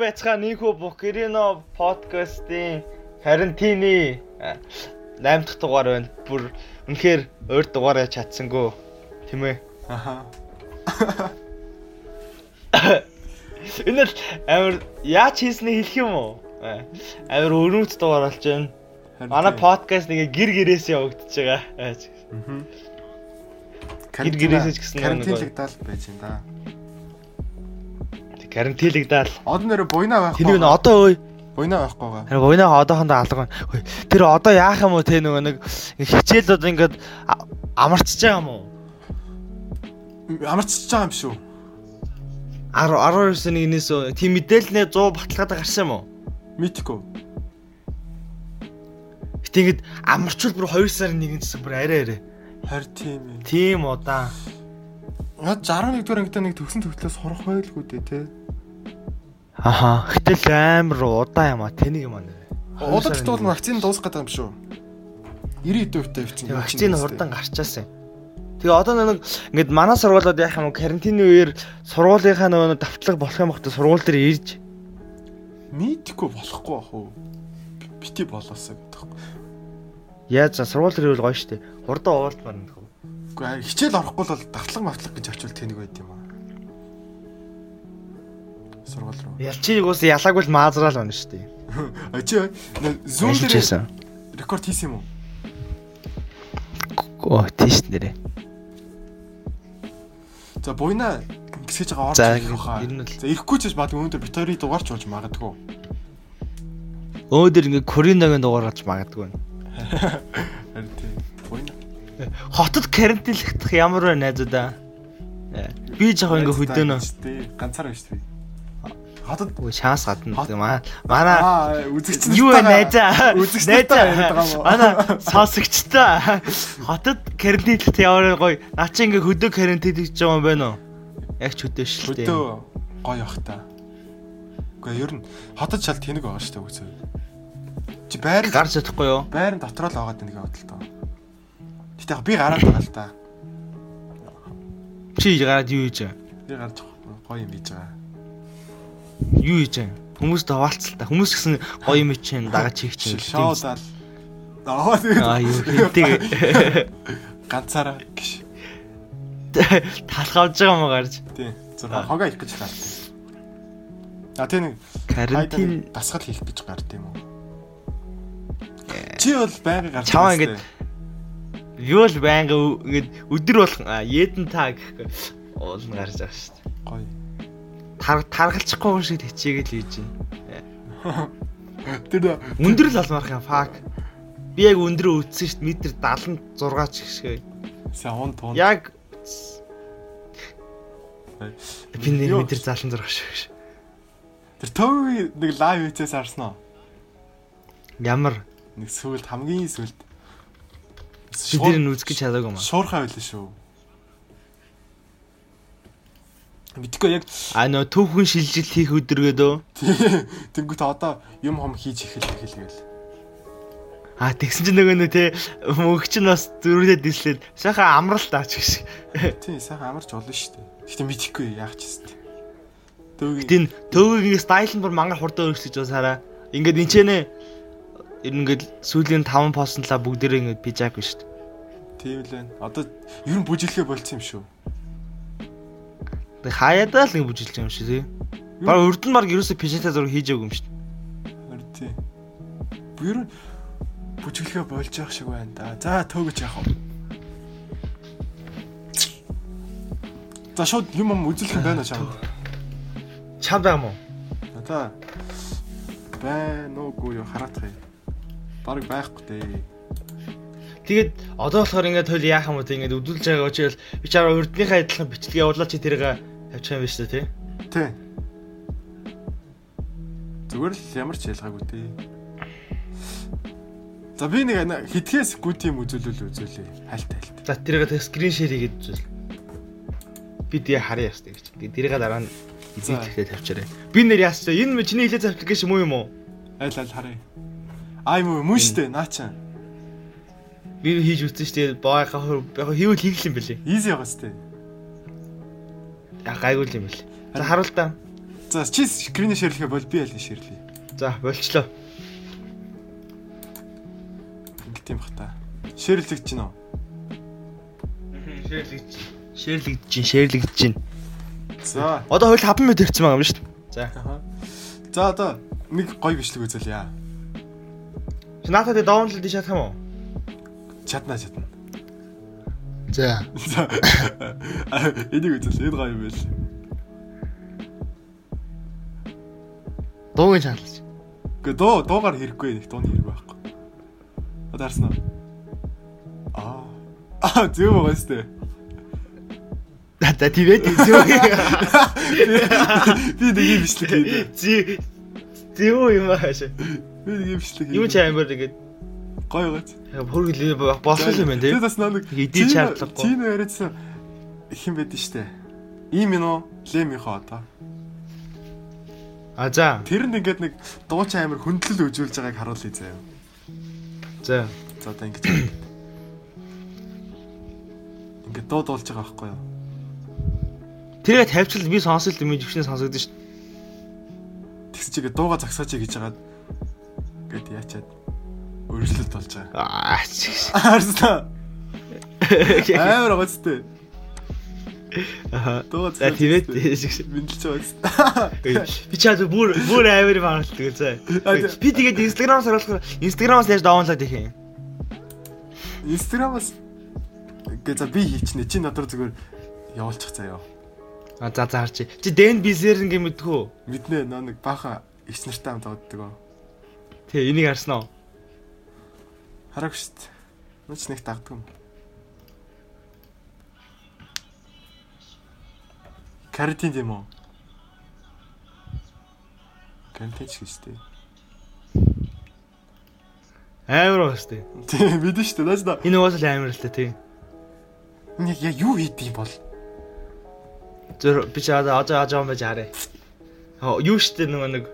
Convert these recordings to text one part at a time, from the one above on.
Байцгаа нийнхүү Букерино подкастын карантины 8 дахь дугаар байна. Бүр үнэхээр өөр дугаараа чадсангүй. Тийм ээ. Аха. Энэ л амар яаж хийснээ хэлэх юм уу? Амар өрөөц дугаар болж байна. Манай подкаст нэг гэр гэрээс явагдаж байгаа. Аа, Гэр гэрээсээ ч гэсэн нэг карантинлагдал байж байна да. Карантинлагдаад. Одоо нэр буйна байхгүй. Нь одоо ой буйна байхгүйгаа. Харин гойноо одоохондоо алга байна. Тэр одоо яах юм уу те нөгөө нэг хичээлүүд ингээд амарчж байгаа юм уу? Амарчж байгаа юм шүү. 10 12 нэгнээс тийм мэдээлэлнээ 100 баталгаатай гарсан юм уу? Митико. Гэтэ ингээд амарчвал бүр 2 сарын 1-ээс бүр арай арай. Харин тийм ээ. Тийм удаан. Наад 11 дугаар ангитай нэг төгсөн төгтлөөс сурах байлгүй дээ те. Аха. Гэтэл амар удаан юм а тэнийг юм аа. Удаж туул вакцины дуусах гэдэг юм шүү. 90 дэвтэй явчихсан. Вакцины хурдан гарчаасан. Тэгээ одоо нэг ингээд манай сургуулиуд яах юм карантины үеэр сургуулийнхаа нөгөө давтлага болох юм бохтой сургууль дээр ирж Митико болохгүй бах уу? Бити болоосаа гэдэг. яаж за сургууль дээр ивэл гоё штэ. Хурдан уулзмаар нэг. Үгүй хичээл орохгүй бол давтлаг мавтлаг гэж авчвал тэнэг байд юм аа. Сургууль руу. Ялчиг ус ялаагүй л маазраал байна штэ. А чи зүүн дээр рекорд хийсэн юм уу? Оо тийш нэрэ. За буйна гисгэж байгаа орж За ирэх хаа. л За ирэхгүй ч бас магадгүй өнөөдөр Витори дугаарч ууж магадгүй. өөдөр ингээ Кориногийн дугаарч магадгүй. Хотод карантинлахдах ямар вэ найзуудаа? Э, Би жоохон ингээ хөдөөнө. Ганцаар байж тээ. Хатад Үгүй шанс гадна гэдэг маа. Манай үзэгч юу вэ найзаа? Үзэгч уу? Манай сонсогчтой. Хотод карантинлахт ямар гоё. Наа чи ингээ хөдөө карантинлж байгаа юм байна уу? Яг ч хөдөө шүү дээ. хөдөө гоё ах та. Гэхдээ ер нь хотод шал тэнэг байгаа шүү дээ үзээ. Чи байр Гарч чадахгүй юу? байрын дотроо л байгаа л таа. Гэтэ яг би гараад байгаа л та. Чи гараад юу хийж байгаа? Би гарч гоё юм хийж байгаа. Юу хийж байгаа? Хүмүүс даваалцал та. Хүмүүс гэсэн гоё юм чинь дагаж хийх чинь. Шоудаал. Аа юу хийдэг. ганцаараа гიშ. Талхавж байгаа юм уу гарч? Тийм. Зурга хогоо их гэж гарт. А тийм Карантин дасгал хийх гэж гарт юм уу? Чи бол байнга гарч. Чаваа ингээд юу л байнга ингээд өдөр болох едэн та гэхгүй уулна гарч байгаа шүү дээ. гоё. Тар таргалчихгүй шиг хичээгээл хийж байна. Тэр Өндөр л алмарх юм фак. Би яг өндөр үтсэн шүү дээ. Метр 76 ч гişгэй. сан он тун. Яг би Юу? метр 76 шиг. Тэр төвгийн нэг лайв хийцээс харсан уу? Ямар Нэг сүлд хамгийн сүлд. Би тэр нь үзэж чадаагүй юм. Шуурхай байлаа шүү. Мэдгүй яг А нөө түүхэн шилжилт хийх өдргөөдөө. тэнгуут одоо юм хом хийж эхэл эхэлгээл. А тэгсэн чинь нөгөө нөө те мөнх чинь бас зөрүүлээд дислээд шахаа амрал таач гэж. Тий сайхан амарч болно шүү дээ. Гэтэ мэдхгүй яах ч юм. Төвгийн төвгийн стайл нь бүр мангар хурдан өөрчлөж бас хараа. Ингээд энчэнэ ер нь ингээд сүүлийн 5 постнлаа бүгдээрээ ингээд пижаагүй шүү дээ. тийм л байна. Одоо ер нь бүжиглэхэ болцсон юм шүү. Тэг хаяадаа л ингэ байгаа юм шиг тий. Баг урд нь баг ерөөсө пижатай зураг хийж байгаагүй юм шүү. Харин тий. Ер нь бүжиглэхэ болж явах шиг байна да. За төвгөж яах вэ? За шууд юм юм үзүүлэх юм байна чам. Чам байгаа мó. Одоо байна уугүй юу хараатах юм. Бараг байхгүй дээ. Тэгээд одоо болохоор ингээд тойл яах юм бэ ингээд өдөлж байгаа учраас би чараа урдныхаа адилхан бичлэг явуулаад чи тэрийг тавьчих юм байна шүү дээ тий. Тий. Зүгээр л ямар ч ялгаагүй дээ. За би нэг хитгэс гүт юм үзүүлэл үзүүлээ. Хальт хальт. За тэрийг тэг скрин шеэр хийгээд үзвэл. Би тэгээ харъя ястай гэж. Тэрийг дараа нь За. эзэхлээ тавьчаарай. Би нэр яасчаа энэ чиний хилээ аппликейшн муу юм уу? Айл айл харъя. Аа юм уу мөн штэ наачаа. Би хийж үзсэн дээ. Баага яг хийвэл хийх юм бэлээ. Easy байгаа штэ. Яг гайгүй юм бэлээ. За харуул та. За чи скринээ шеэрлэхэ бол би аль шеэрлэе. За болчлоо. Ингэ тийм бах та. Шеэрлэгч гин үү? Шеэрлэгч. Шеэрлэгдэж чинь, шеэрлэгдэж чинь. За. Одоо хоёул 5 минут ирсэн байгаа юм шүү дээ. За. За одоо нэг гоё бичлэг үзүүлье. Чи наатад даунлоод тийш чадах юм уу? Чадна чадна. За. Энийг үзэл энэ гоё юм байл. Дуугийн чаналж. Гэ дуу дуугаар хэрэггүй нэг дууны хэрэг байхгүй. Одоо харсан уу? Аа. Аа зөв байгаа сте. За тэгээд зөв. Би нэг юм бичлэг хийе. Зэ зөв юм ааш. Би нэг юм хийе. Юу ч амар тэгээд гоё гоц. хөргөл болсон юм байна тий. Тэгээд бас нэг Эдий шаардлагагүй. Чин яриадсан их юм байдэн штэ. Ийм юм уу? Лем ихо одоо. А за. Тэр нь ингээд нэг дууч амир хөндлөл үзүүлж байгааг харуулъя заяа. За. За одоо ингэж. Ингээд дуу дуулж байгаа байхгүй юу? Тэгээ тавьчихл би сонсол дэмэж өвчнээ сонсогдсон шүү Тэгс чигээ дууга загсаач гэж хагаад гээд яачаад өршлөлт болж байгаа. Аа. чигш. Харсан. Амар гоцтой. Аа. Дууга За тэгээд мэдлж байгаа. Би чад бүр бүр амар багтдаг заа. Би тэгээд Instagram-аас оруулахаар Instagram-аас яаж даунлоод их юм. Гээ за би хийчихнэ. Чи надад зүгээр явуулчих заяа. А за за харчи. Чи Дэн Бизерн гэмэдгүү. Мэднэ нөө нэг баха ич нартай хамт авддаг. Тэ энийг харсан уу? Хараагүй шүү дээ. Нууч нэг дагдаг юм. Карантин юм уу? Карантин ч гэж дээ. Амар бас тэ. Тийм мэдэн шүү дээ. Наач да. Энэ уус л амар л та тий. Энэ яа юу хийдэг юм бол? Зөр би ч одоо одоо ажаа юм байж хараа. Хоо юу штэ нэг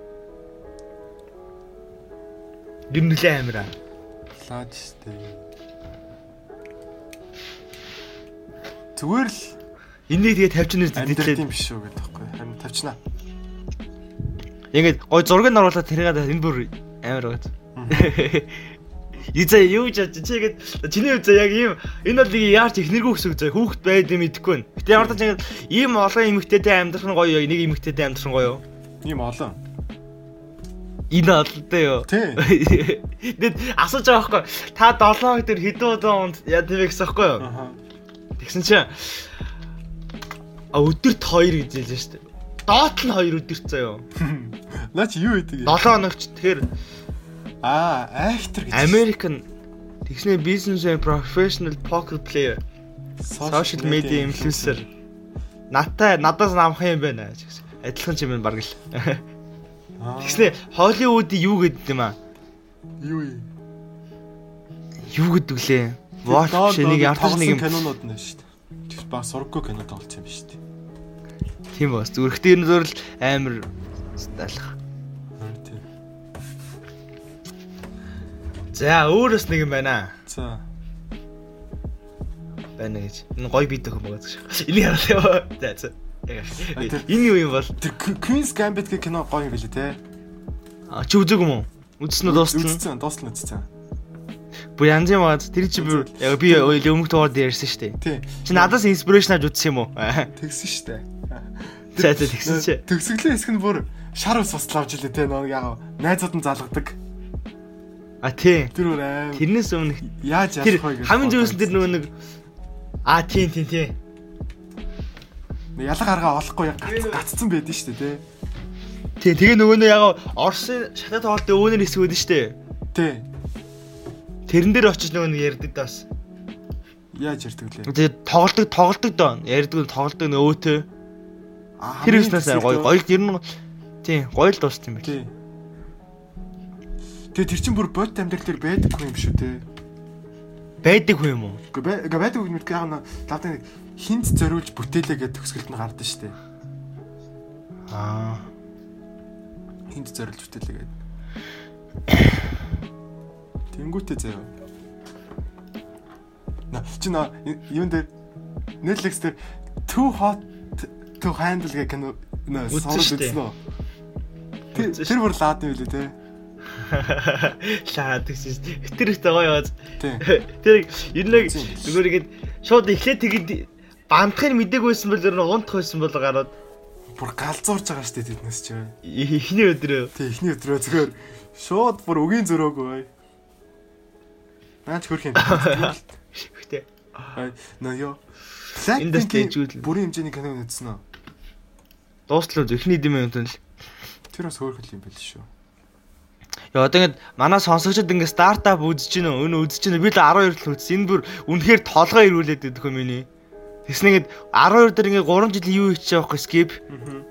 Гэр нөлөө амар аа. Лаач шүү дээ. Зүгээр л Энийг тэгээ тавьчихнаар амьдрал дийтлээ. юм биш үү гэдэг таахгүй. Харин тавьчихна. Ингээд гой зургийг оруулаад тэрийг энэ бүр амар байгаад. Иза юу ч чи ихэд чиний үе яг ийм энэ бол нэг яарч ихнэргүй гэсэн үг заа хүүхэд байд юм идэхгүй байна. Гэтэ ямар ч ингэж ийм олон эмэгтэйтэй амьдрах нь гоё юу? Нэг эмэгтэйтэй амьдрах нь гоё юу? Ийм олон. Энэ олдтой юу? Тэгэд асууж байгаа байхгүй. Та 7 хоног төр хэдэн удаа унд яа тийм вэ гэсэн байхгүй юу? Тэгсэн чинь а өдөрт 2 гэж хэлж штэ. Доот нь 2 өдөрт заяа. Наа чи юу хийдэг? 7 хоногч тэгэхээр Аа, актер гэж. American тэгснэ business and professional poker player, social media influencer. Натай надаас намх юм байна гэж. Адилхан юм баг л. Аа, Тэгснэ Hollywood-ийн юу гэдэг юм аа? Юу юм? Юу гэдэг лээ? Watch нэг ардаж нэг юм. кинонууд нь шүү дээ. Тэр баг сургаггүй кино тоглож юм шүү дээ. Тийм бас зүрхтэй энэ зөөр л амар стайлах. За өөрөөс нэг юм байна. За. Байна гэж. Энэ гоё бит өхөн байгаа гэж. Энийг хараа. За за. Энэ юу юм бол? Queen's Gambit гэх кино гоё юм билээ те. А чи үзег юм уу? Үзсэн үү дуустал? Үзсэн, дуустал үзсэн. Бүр янз юм аа. Тэр чи яг би өмнөх дугаар дээр ярьсан шүү дээ. Чи надаас инспирэшн авч үзсэн юм уу? Тэгсэн шүү дээ. За за тэгсэн чи. Төгсгөлийн хэсэг нь бүр шар ус усл авч илээ те. Нэг яг найзууд нь залгадаг. А тий. Тэр бүр аим. Тэрнээс өмнө Яаж тэр ялах вэ гэж. хамгийн зүйлс тэр нөгөө нэг А тий тий тий. ялга арга олохгүй яг гац- гаццсан байдэн шүү дээ те. Тий тэгээ нөгөө нь яг Орсын шатад тоглолтын өөнөр хэсэг үүдэн штэ. Тий. Тэрэн дээр очиж нөгөө нэг ярьдаг даас. Яаж ярьдаг лээ? Тэгээ тоглолдог тоглолдог доо. Ярьдаг тоглолдог нөөтөө. Аа, Тэр хэснээс гоё гоё ер нь тий гоё л дууссан юм байна. Тий. Тэгээ тэр чин бүр бод амьдрал дээр байдаггүй юм шүү те. Байдаг хүн юм уу? Гэхдээ бай- байдаг үг мэдгүй яг нь лавдаг хинт зориулж бүтээлээ гэдэг төгсгөлт нь гардаг шүү дээ. Аа. Хинт зориулж бүтээлээ гэдэг. Тэнгүүтээ заяа. На чи на юун дээр Netflix дээр Too Hot to Handle гэх кино нэ штэ. үзсэн үү? Тэр бүр лаад юм лээ те. Лаад гэсэн. Тэр ихтэй гоё. Тий. Тэр ер нь зүгээр ихэд шууд эхлээд тэгэд бандахыг мдэггүйсэн бол ер нь унтах байсан бол гараад Бүр галзуурж байгаа штэ тэднээс ч. эхний өдрөө Тий эхний өдрөө зүгээр шууд бүр үгийн зөрөөгүй. Наач хөрх юм. Ай нөө ёо. Дэжгүүл. бүрийн хэмжээний киног үзсэн үү? дуустлаа эхний дэмэн юм л. Тэр бас хөөрхөл юм байл шүү. Яа одоо ингэж манай сонсогчдод ингэ стартап үзэж гин? Өнө үзэж гин? Би л 12 л үзсэн. Энэ бүр үнэхээр толгой ирүүлээд байдаг хөө миний. Тэснэгэд 12 дээр ингэ 3 жилийн юу хийчих байгаа skip.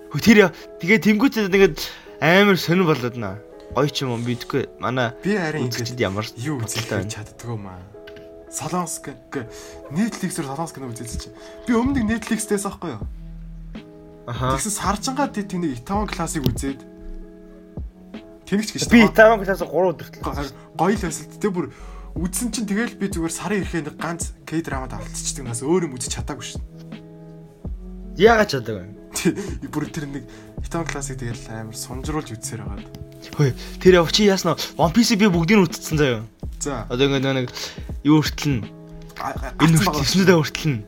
Хөө тэр тэгээ тэнгуүтэд ингэ амар сонир болоод наа. Гоё ч юм уу бидгүй. Манай Би харин ингэж ямар юу үзэх чаддгүй маа. Солонгос гэ Netflix рүү солонгос кино үзээч чи. Би өмнө нэг Netflix-ээс аахгүй юу? Аха. Тэгсэн сарчангаа тэд тэний Itaewon классыг үзээд Тэнэгч гэж Би таван класс 3 өдөрт. гоё л байсан. Тэ бүр үзсэн чинь тэгэл би зүгээр сарын ирэхэд нэг ганц К-драмад автчихдаг нас өөр юм үзэж чадаагүй шин. Яагаад чадаагүй. Тэ бүр тэр нэг Itaewon классыг тэгэл амар сунжруулж үзсээр байгаа. Хөөе, тэр явах чи яасна One Piece би бүгдийг нь үтцсэн заяа. За. Одоо ингэ нэг юу нь энэ хүртэл нь.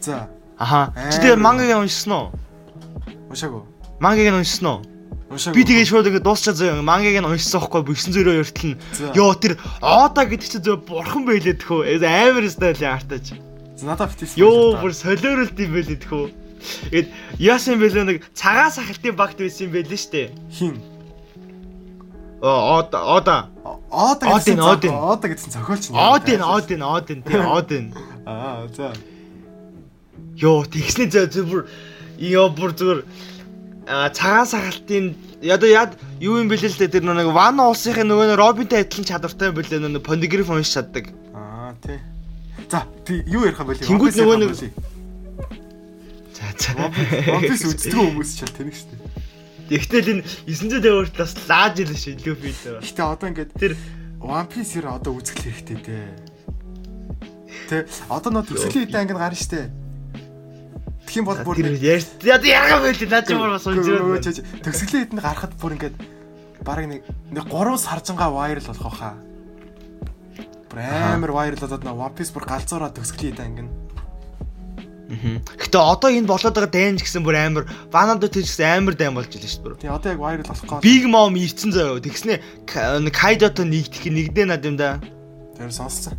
За. Аха. Чи тэр мангагийн уншсан уу? Уншаагүй. Мангагийн уншсан уу? Би тэгээ шууд ингэ дуусчаа заяа. Мангагийн нь уншсан байхгүй 900 хүртэл нь. За. Йоо тэр Ода гэдэг чи зөө бурхан байлээ тэхөө. Амар стайл артаж. За, надад битээс. Йоо бүр солиоролт юм байлээ тэхөө. Эд яасан бэлээ нэг цагаан сахалтын багт байсан юм байлээ штэ. хин. Ода Ода. Ода Одын, Одын. Ода гэсэн зохиолч нь. Одын Одын Одын тий Одын. Аа, за. Йоо тэгснэ зөө зөө бүр ёо бүр зүгээр цагаан сахалтын ядаа яд юу юм бэлээ л дээ тэр нэг ван улсынхын нөгөө робинтэй адилхан чадвартай бэлээ нөгөө понигриф унш чаддаг. Аа, тий. За, тий юу ярих юм бэ? Тэнгүүд нөгөө нэг- За за. Piece үздэг хүмүүс ч тэнэг штэ. Тэгтэл энэ 900 төгөөрт бас лааж илээ шүү Люфи дээр. Гэтэ одоо ингээд Тэр One Piece ер одоо үзэх хэрэгтэй дээ. Тэ одоо нөө төсөлийн хэдэн анги гарна штэ. Тэгхийн бол бүр яд яага байлээ наа чи бүр бас унжираад. төсөлийн хэдэн гарахад бүр ингээд бараг нэг нэг 3 саржангаа вайрал болох хаа. Бүр амар вайрал болоод нөө One Piece бүр галзуураа хэдэн анги нь. Гэтэ одоо энэ болоод байгаа дайнж гэсэн бүр амар ванадо тэр гэсэн амар дайн болж илээ шүү бүр. Тий одоо яг вайрал болох гоо. Big Mom ирцэн заяа. Тэгснэ Кайдото нэгдэх нэгдэ над юм да. Тэр сонсцсон.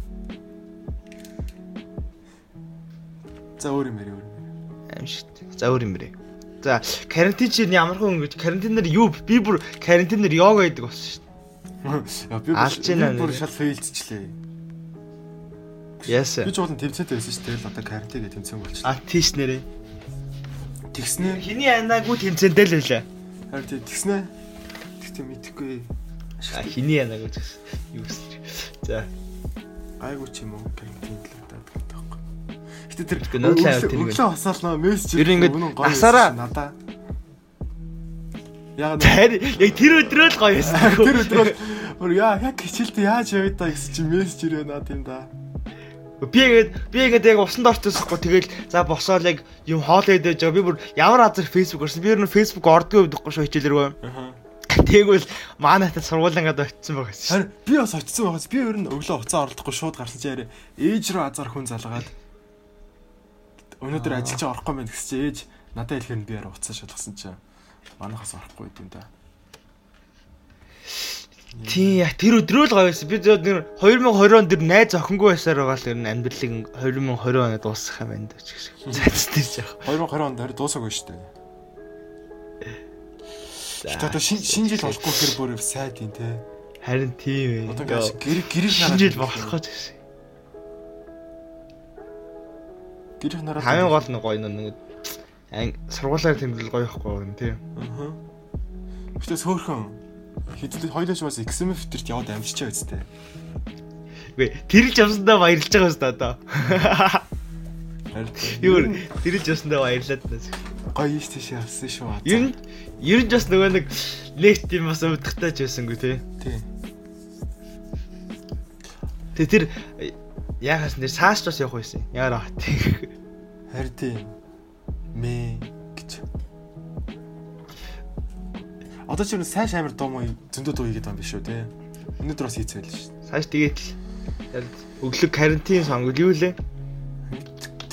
За өөр юм яриа өөр. Аим шиг. За өөр юм бэрээ. За карантин чинь ямар хүн ингэж карантинаар юу би бүр карантинаар йога хийдэг болсон шүү бүр- Алж байна бүр шал фейлдчихлээ. дээ. Яс. Би ч уулын тэмцээтэй байсан шүү дээ. Тэгэл одоо карантингээ тэмцээн болчихлоо. А тийш нэрээ. Тэгснэ. Хиний анаагүй тэмцэнтэй л байлаа. Харин тий тэгснэ. Тэгтээ мэдэхгүй. А хиний анаагүй гэсэн. Юу гэсэн. За. Гайгүй ч юм уу карантин л удаад. Гэтэ тэр нуудлын авт тэр өглөө хасаалнаа мессеж Ер нь ингээд насаараа- надаа. Яг яг тэр өдрөө л гоё байсан. тэр өдрөө бүр яа яг хичээлдээ яаж явъя та гэсэн чинь мессеж ирээ наад юм да. Би ингээд би ингээд яг усанд орчихсохгүй тэгэл за босоод яг юм хоол идэж байгаа. Би бүр ямар азар Facebook орсон. Би ер нь Facebook ордгоо өгдөхгүй шүү хичээлэргүй. Аа. Тэгвэл маанайтай сургуулингад очсон байгаа шүү. Харин би бас очсон байгаас би ер нь өглөө уцаа оролдохгүй шууд гарсан чи яриа ээж рүү азар хүн залгаад өнөөдөр ажиллаж орохгүй мэн гэсэн чи ээж надад хэлэхээр нь би яриа уцаа шалгасан чи манайхаас орохгүй гэдэг юм да. Тий, яг тэр өдрөө л гоё байсан. Би зөв нэр 2020 онд тэр найз охингүй байсаар байгаа л ер нь амьдралыг 2020 онод дуусгах юм байна гэж. Цац тэр жаах. 2020 онд харин дуусаагүй шүү дээ. Одоо шин шинэ жил болохгүй хэр бүр сайд юм те. Харин тийм ээ. Одоо ингээд гэр гэрийг шинэ жил болохгүй гэсэн. Гэрийг нараад Хамгийн гол нь гоё нэг сургуулаар тэмдэглэл гоё ихгүй юм тий. Аа. Гэтэ сөөхөн хэдүүлээ хоёлооч бас XMF төрт яваад амжичаа үстэй. Үгүй тэрэлж явсандаа баярлж байгаа юм да одоо. Юу тэрэлж явсандаа баярлаад байна. гоё ийш тийш явсан шүү. Ер нь ер нь бас нөгөө нэг нэг тийм бас өвдөхтэй ч байсангүй тий. тий. Тэ тэр яахаас нэр сааш бас явах байсан. Яараа тий. Харин тий. Мэ гэж. Одоо ч юм сайн амар дуу муу зөндөө дуу хийгээд байгаа юм биш үү те. Өнөөдөр бас хийцээ л шүү. Цааш тэгээд л өглөг карантин сонгол юу лээ?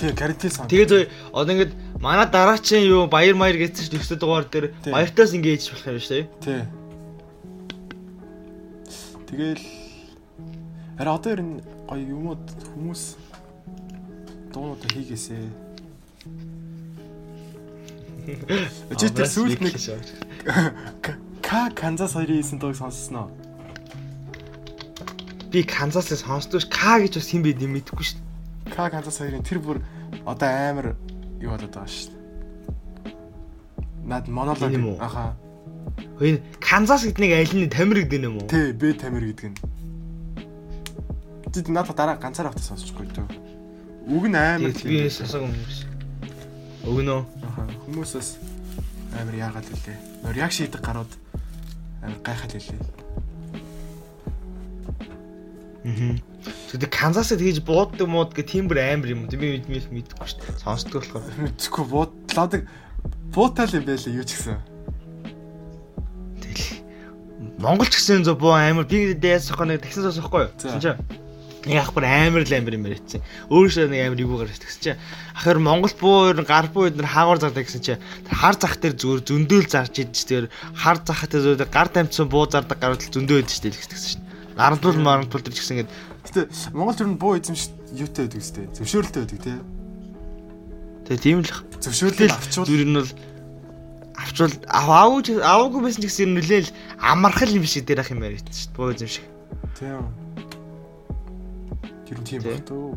Тий, карантин сон. Тэгээд зөө одоо ингээд манай дараачийн юу баяр маяр гэсэн чинь 9 дугаар дээр баяртаас ингээд хийж болох юм шүү дээ. Тий. Тэгэл арай одоо ер нь гоё юмуд хүмүүс дуунууд хийгээсэ. Чи тэр сүүлд нэг К Канзас хоёрын хийсэн дууг сонссноо. би Канзасаас сонсдогч К гэж бас хин бэ юм мэдэхгүй шүү дээ. К Канзас хоёрын тэр бүр одоо амар юу болоод байгаа шүү. Наад монолог аха. Хөөе Канзас гэдэг нэг аль нь тамир гэдэг юм уу? Тэ бэ тамир гэдэг нь. Тэд надад дараа ганцаар автаа сонсчихгүй дөө. Үг нь амар би сасаг юм шиг. Өгнө. Аха, хүмүүс бас амар яагаад лээ. Нөр яг шийдэг гарууд амар гайхал лээ. Аа. Тэгээд Канзасад хийж бууддаг мууд гэх тийм бүр амар юм. Би мэдмэл мэдэхгүй шүү дээ. Сонсдог болохоор. Мэдхгүй буудлаадаг буутал юм байлээ юу ч гэсэн. Тэгэл. Монгол ч гэсэн зөв боо амар би дээс сохоо нэг таксиас сохоо юу? За. Нэг ахбар амар л амар юм ярьсан. Өөрөөсөө нэг амар ивгүй гарч тэгсэн чинь ахаар Монгол буу ер нь гар буу эднэр хаагуур зардаг гэсэн чинь хар зах дээр зүгээр зөндөөл зарж идэж тэр хар захтай зүгээр гар тамцсан буу зардаг гарууд л зөндөө шүү дээ тэгсэн чинь. Нарантуул марантуул тэр гэсэн ингээд Гэтэ Монгол нь буу эзэмш юутай байдаг үстэй. Зөвшөөрөлтэй байдаг тий. тэгээ тийм л Тэгэл авчвал зүр нь бол авчвал аваагүй аваагүй байсан ч гэсэн нөлөөл амархал юм шиг дээр ах юм яриад шүү дээ. Буу эзэм шиг. тийм. Тэр нь тийм Тий. баг төө.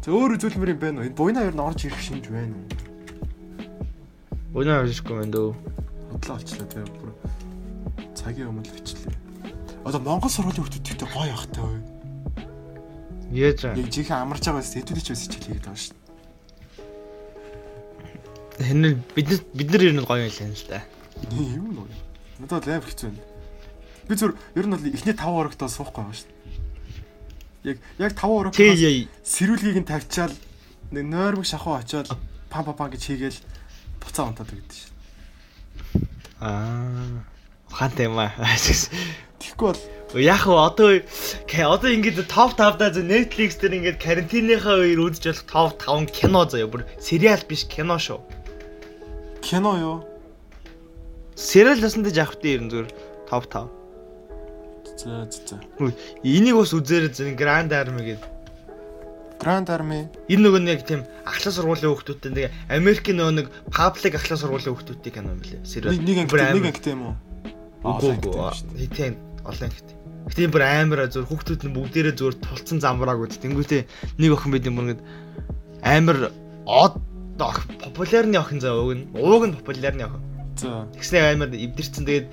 Тэ өөр үзүүлмэр юм байна уу? Энэ буйна ер нь орж ирэх шинж байна уу? Өнөө авчихгүй юм дөө. Бодлоо олчлаа тий. Бүр цагийн өмнө л бичлээ. Одоо Монгол сургуулийн хүмүүстэй гоё явахтай ой. Яаж аа. Яг жинхэнэ амарч байгаа бас хэдүүлж бас хичээл хийгээд байгаа шүү. Хэнэ бид бид нар ер нь гоё байлаа л да. Юм уу? Надад л амар хэцүү байна. Би зүр ер нь бол эхний 5 урагтаа суухгүй байгаа шүү. Яг яг 5 урагт Тий яа. сэрүүлгийг нь тавьчаал нэг нойрмог шахуу очоод пам пам пам гэж хийгээл буцаа унтаад өгдөө шүү. Аа. Ухаантай юм аа. Тэгэхгүй бол Яг уу одоо одоо ингээд топ 5 даа зөв Netflix дээр ингээд карантиныхаа үеэр үзэж болох топ 5 кино заяа бүр сериал биш кино шүү. кино юу? Сериал ясандаа жавхтай ер нь зүгээр топ 5. За за за. Энийг бас үзээрэй зэн Grand Army гэдэг. Grand Army. Энэ нөгөө нэг тийм ахлах сургуулийн хүүхдүүдтэй нэг Америкийн нөгөө нэг public ахлах сургуулийн хүүхдүүдтэй кино юм лээ. Сериал. Нэг нэг нэг ангитай юм уу? Үгүй. Хитэн олон ихтэй. Гэтэ бүр амар зөв хүүхдүүд нь бүгдээрээ зөвөр тулцсан замбрааг үз. Тэнгүүтээ нэг охин байд юм бүр ингээд амар од ох популярны охин заа уг нь. Ууг нь популярны охин. За. Тэгснэ амар эвдэрсэн тэгээд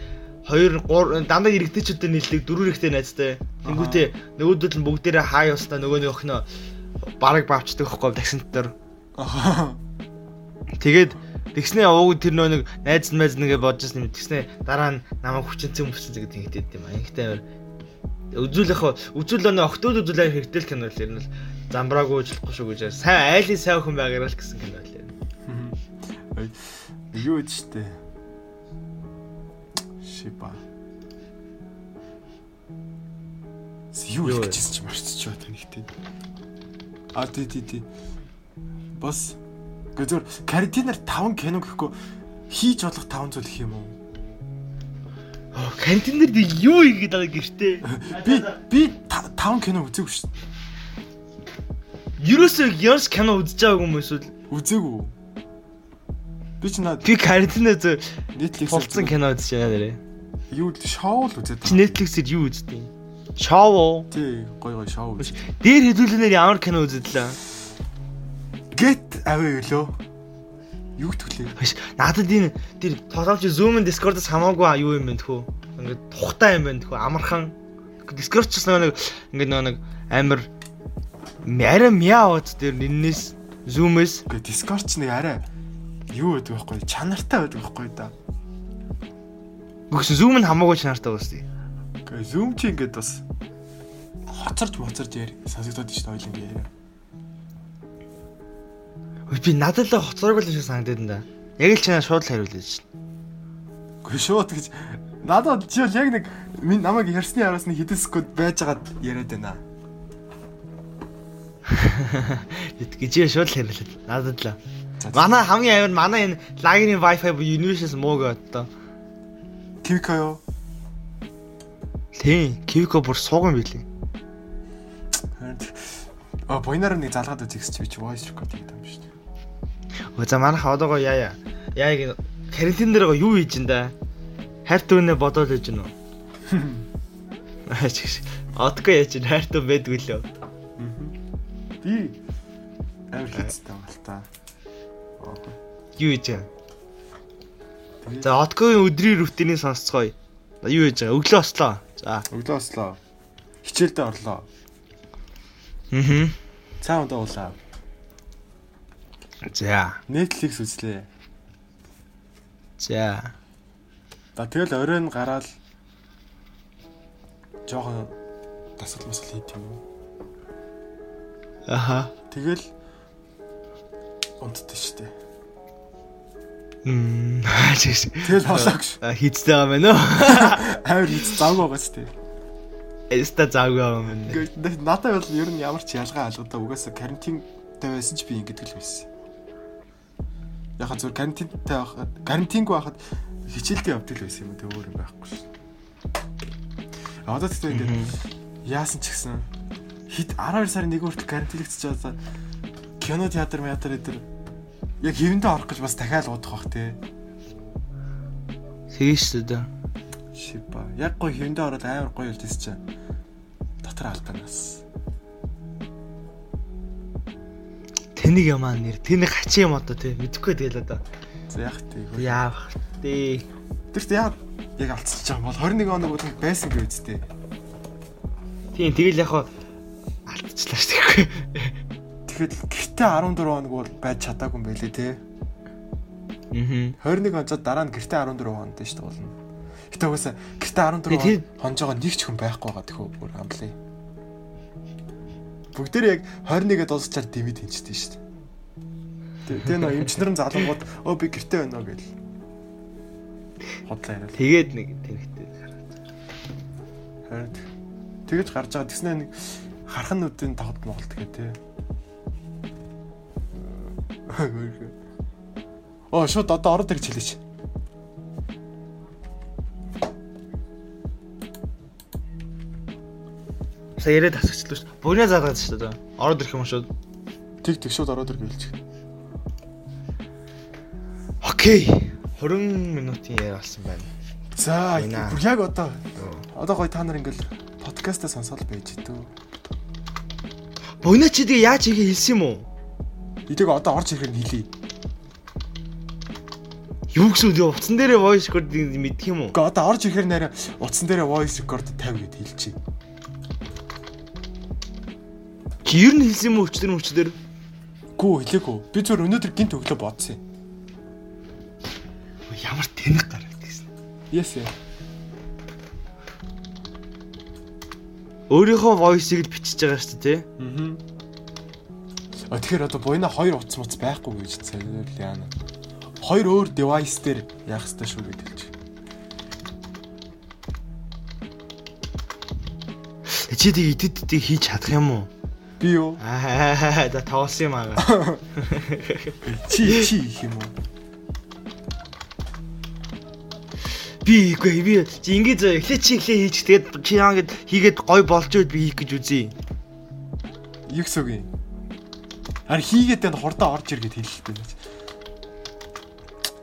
хоёр гур дандаа иргэдэчүүдтэй нийлдэг дөрөв ихтэй найзтай. Тэнгүүтээ нөгөөдөл нь бүгдээрээ хаа явстаа нөгөө нэг охиноо бараг бавчдаг байхгүй таксинт дээр. Тэгээд тэгснэ ууг тэр нөө нэг найз найз нэгэ бодож юм. Тэгснэ дараа нь намайг хүчинцэн хүчинцэн гэдэг хэлээд юм. Ангитай амар үзүүлэх үзүүл өнө октод үзүүлэх хэрэгтэй кино л ер нь л замбраагүй уучлахгүй шүү гэж сайн айлын сайн охин байгаарай л гэсэн кино л ер нь. Юу гэж штэ. Шиба. Юу гэж чи марцч бай танихтэй. А тий тий тий. Бас гэзэр карантинаар 5 кино гэхгүй хийж болох 5 зүйл их юм уу? Дээр би юу хийгээд байгаа гэртээ. Би би 5 кино үзээгүй шүү дээ. Ерөөсөө Ярс кино үзэж байгаагүй юм эсвэл Үзээгүй. Би ч наад би карантинаа зөө Netflix тулцсан кино үзэж байна дээрээ. Юу шоу л үзээд Чи Netflix-ээр юу үздэг? Шоу. Тий, гой гой шоу. Дээр хэдүүлэнээр ямар кино үзэдлээ? Get away лөө. Юу гэвлээ? Биш надад энэ тэр тоглоомч Zoom-ын Discord-аас хамаагүй юу юм бэ тхүү. Ингээд тухтай юм байна тхүү. Амархан. Discord ч гэсэн нэг ингээд нэг амар арай мяавд тэр нэрнээс Zoom-ээс Гэ Discord ч нэг арай юу гэдэг вэ? Чанартай байдаг байхгүй да. Гүгс Zoom нь хамаагүй чанартай басна. Гэ Zoom чи ингээд бас хоцорч моцорч яар сонсогдоод шүү дээ ойлын яриа. Би надад л хоцроогүй л шиг санагдаад энэ. Яг л чанаа шууд л хариулж шин. Гүй шууд гэж надад чи бол яг нэг минь намайг ярьсны араас нэг хэдэн секунд байжгаад яриад байна. гэж шууд л хэлээ. Надад л. Манай хамгийн амар манай энэ лагийн wifi буюу Universal мууг одоо. Кивко юу? Тийм, Кивко бүр сууган билээ. А боинаар нэг залгаад үзэх чи би чи voice record хийдэг юм шүү дээ. Өө за манайха одоогоо яа яа. Яа карантин дээр юу хийж ин да? Хайрт өнөө бодоод байж гэнэ үү? Аач. Одгүй яаж ин хайрт өн байдгүй лөө. Би амар хэцтэй байна л та. Юу хийж байгаа? За одгүй өдрийн рутинийг сонсцгоё. Юу хийж байгаа? Өглөө ослоо. За. Өглөө ослоо. Хичээлдээ орлоо. Аа. Цаа ундаа уулаа. За. Netflix үзлээ. За. За тэгэл оройн гараад жоохон дасгал масгал хийх юм уу? Аха. Тэгэл унтдээ штэ. Мм. Тэгэл холоогш. Хийцтэй байгаа мэн үү? Амар хийц завгүй байгаа штэ. Эста заагүй байгаа мэн. Надад бол ер нь ямар ч ялгаа алгадаа угаасаа карантинтай байсан ч би ингэдэг л байсан. Яхаа зүгээр карантинтай байхад карантингүй байхад хичээлдээ явдаг л байсан юм тэг өөр юм байхгүй шин. А одоо тэгтээ ингээд яасан ч гэсэн хит 12 сарын 1 хүртэл карантинлэгдэж байгаа кино театр театр эдэр яг хэвэндээ орох гэж бас дахиад удах бах те. Тэгээ шүү дээ. Шипа. Яг гоё хэвэндээ ороод амар гоё үлдээс чинь дотор алганаас. Тэнийг ямаа нэр тэнийг хачин юм одоо тий мэдэхгүй тэгэл одоо. За яг тий. Яах тий. Чинь яг яг алцчихж байгаа бол 21 хоног бол байсан гэж үсттэй. Тийм тэгэл яг хаа алдчихлаа шүү дээ. Тэгэхэд гэртээ 14 хоног бол байж чадаагүй юм байлээ те. Аа. 21 хонцод дараа нь гэртээ 14 хоног дээ шүү дээ болно. Гэтэ угаасаа гэртээ 14 хоног нэг ч хүн байхгүй байгаа тэхүү бүр амлаа. Бүгдээр яг 21-д дуусчаар дэмэд хинчтэй шүү дээ. Тэгээ нөө эмчнэр нь залангууд өө би гэртээ байна уу гэл. Хотлоо яриад. Тэгээд нэг тэнхтэй гараад. Харин тэгэж гарч байгаа тэгснэ нэг хархан нүдийн тоглолт моголт гэх тээ. Оо шууд одоо ороод ирж хэлээч. Са яриад асуучлаа шүү. Бүгнээ заагаад шүү дээ. Ороод ирэх юм шууд. Тэг тэг шууд ороод ир гэлж. Окей. 20 минутын яриа болсон байна. За бүр яг одоо одоо гоё та нар ингээл подкастаа сонсоод байж дөө. Бүгнээ чи тэгээ яаж хийгээ хэлсэн юм уу? Эдэг одоо орж ирэхээр хэлий. Юу гэсэн үү? Утсан дээрээ voice recording мэдх юм уу? Гэхдээ одоо орж ирэхээр нэрэ утсан дээрээ voice record 50 гэд хэлчихье. Чи ер нь хэлсэн юм уу өчтөр мөчтөр? Гүү хэлээгүй. Би зөвөр өнөөдөр гинт өглөө бодсон юм. Ямар тэнэг гараад гэсэн. Yes. yeah. Өөрийнхөө voice-ийг л бичиж байгаа шүү дээ, тий? Мгм. А тэгэхээр одоо буйна хоёр утас муц байхгүй гэж цагаар яана. Хоёр өөр device дээр яах ёстой шүү гэж хэлж. Чи тийг идэддийг хийж чадах юм уу? Би юу? Аа, за тоглосон юм аа. Чи чи их юм уу? Би үгүй би чи ингэж эхлээ чи эхлээ хийж тэгээд чи яа ингэж хийгээд гой болж байд би хийх гэж үзье. Юу гэсэн үг юм? Ар хийгээд энэ хурдаа орж ир гэд хэлэлтэй байж.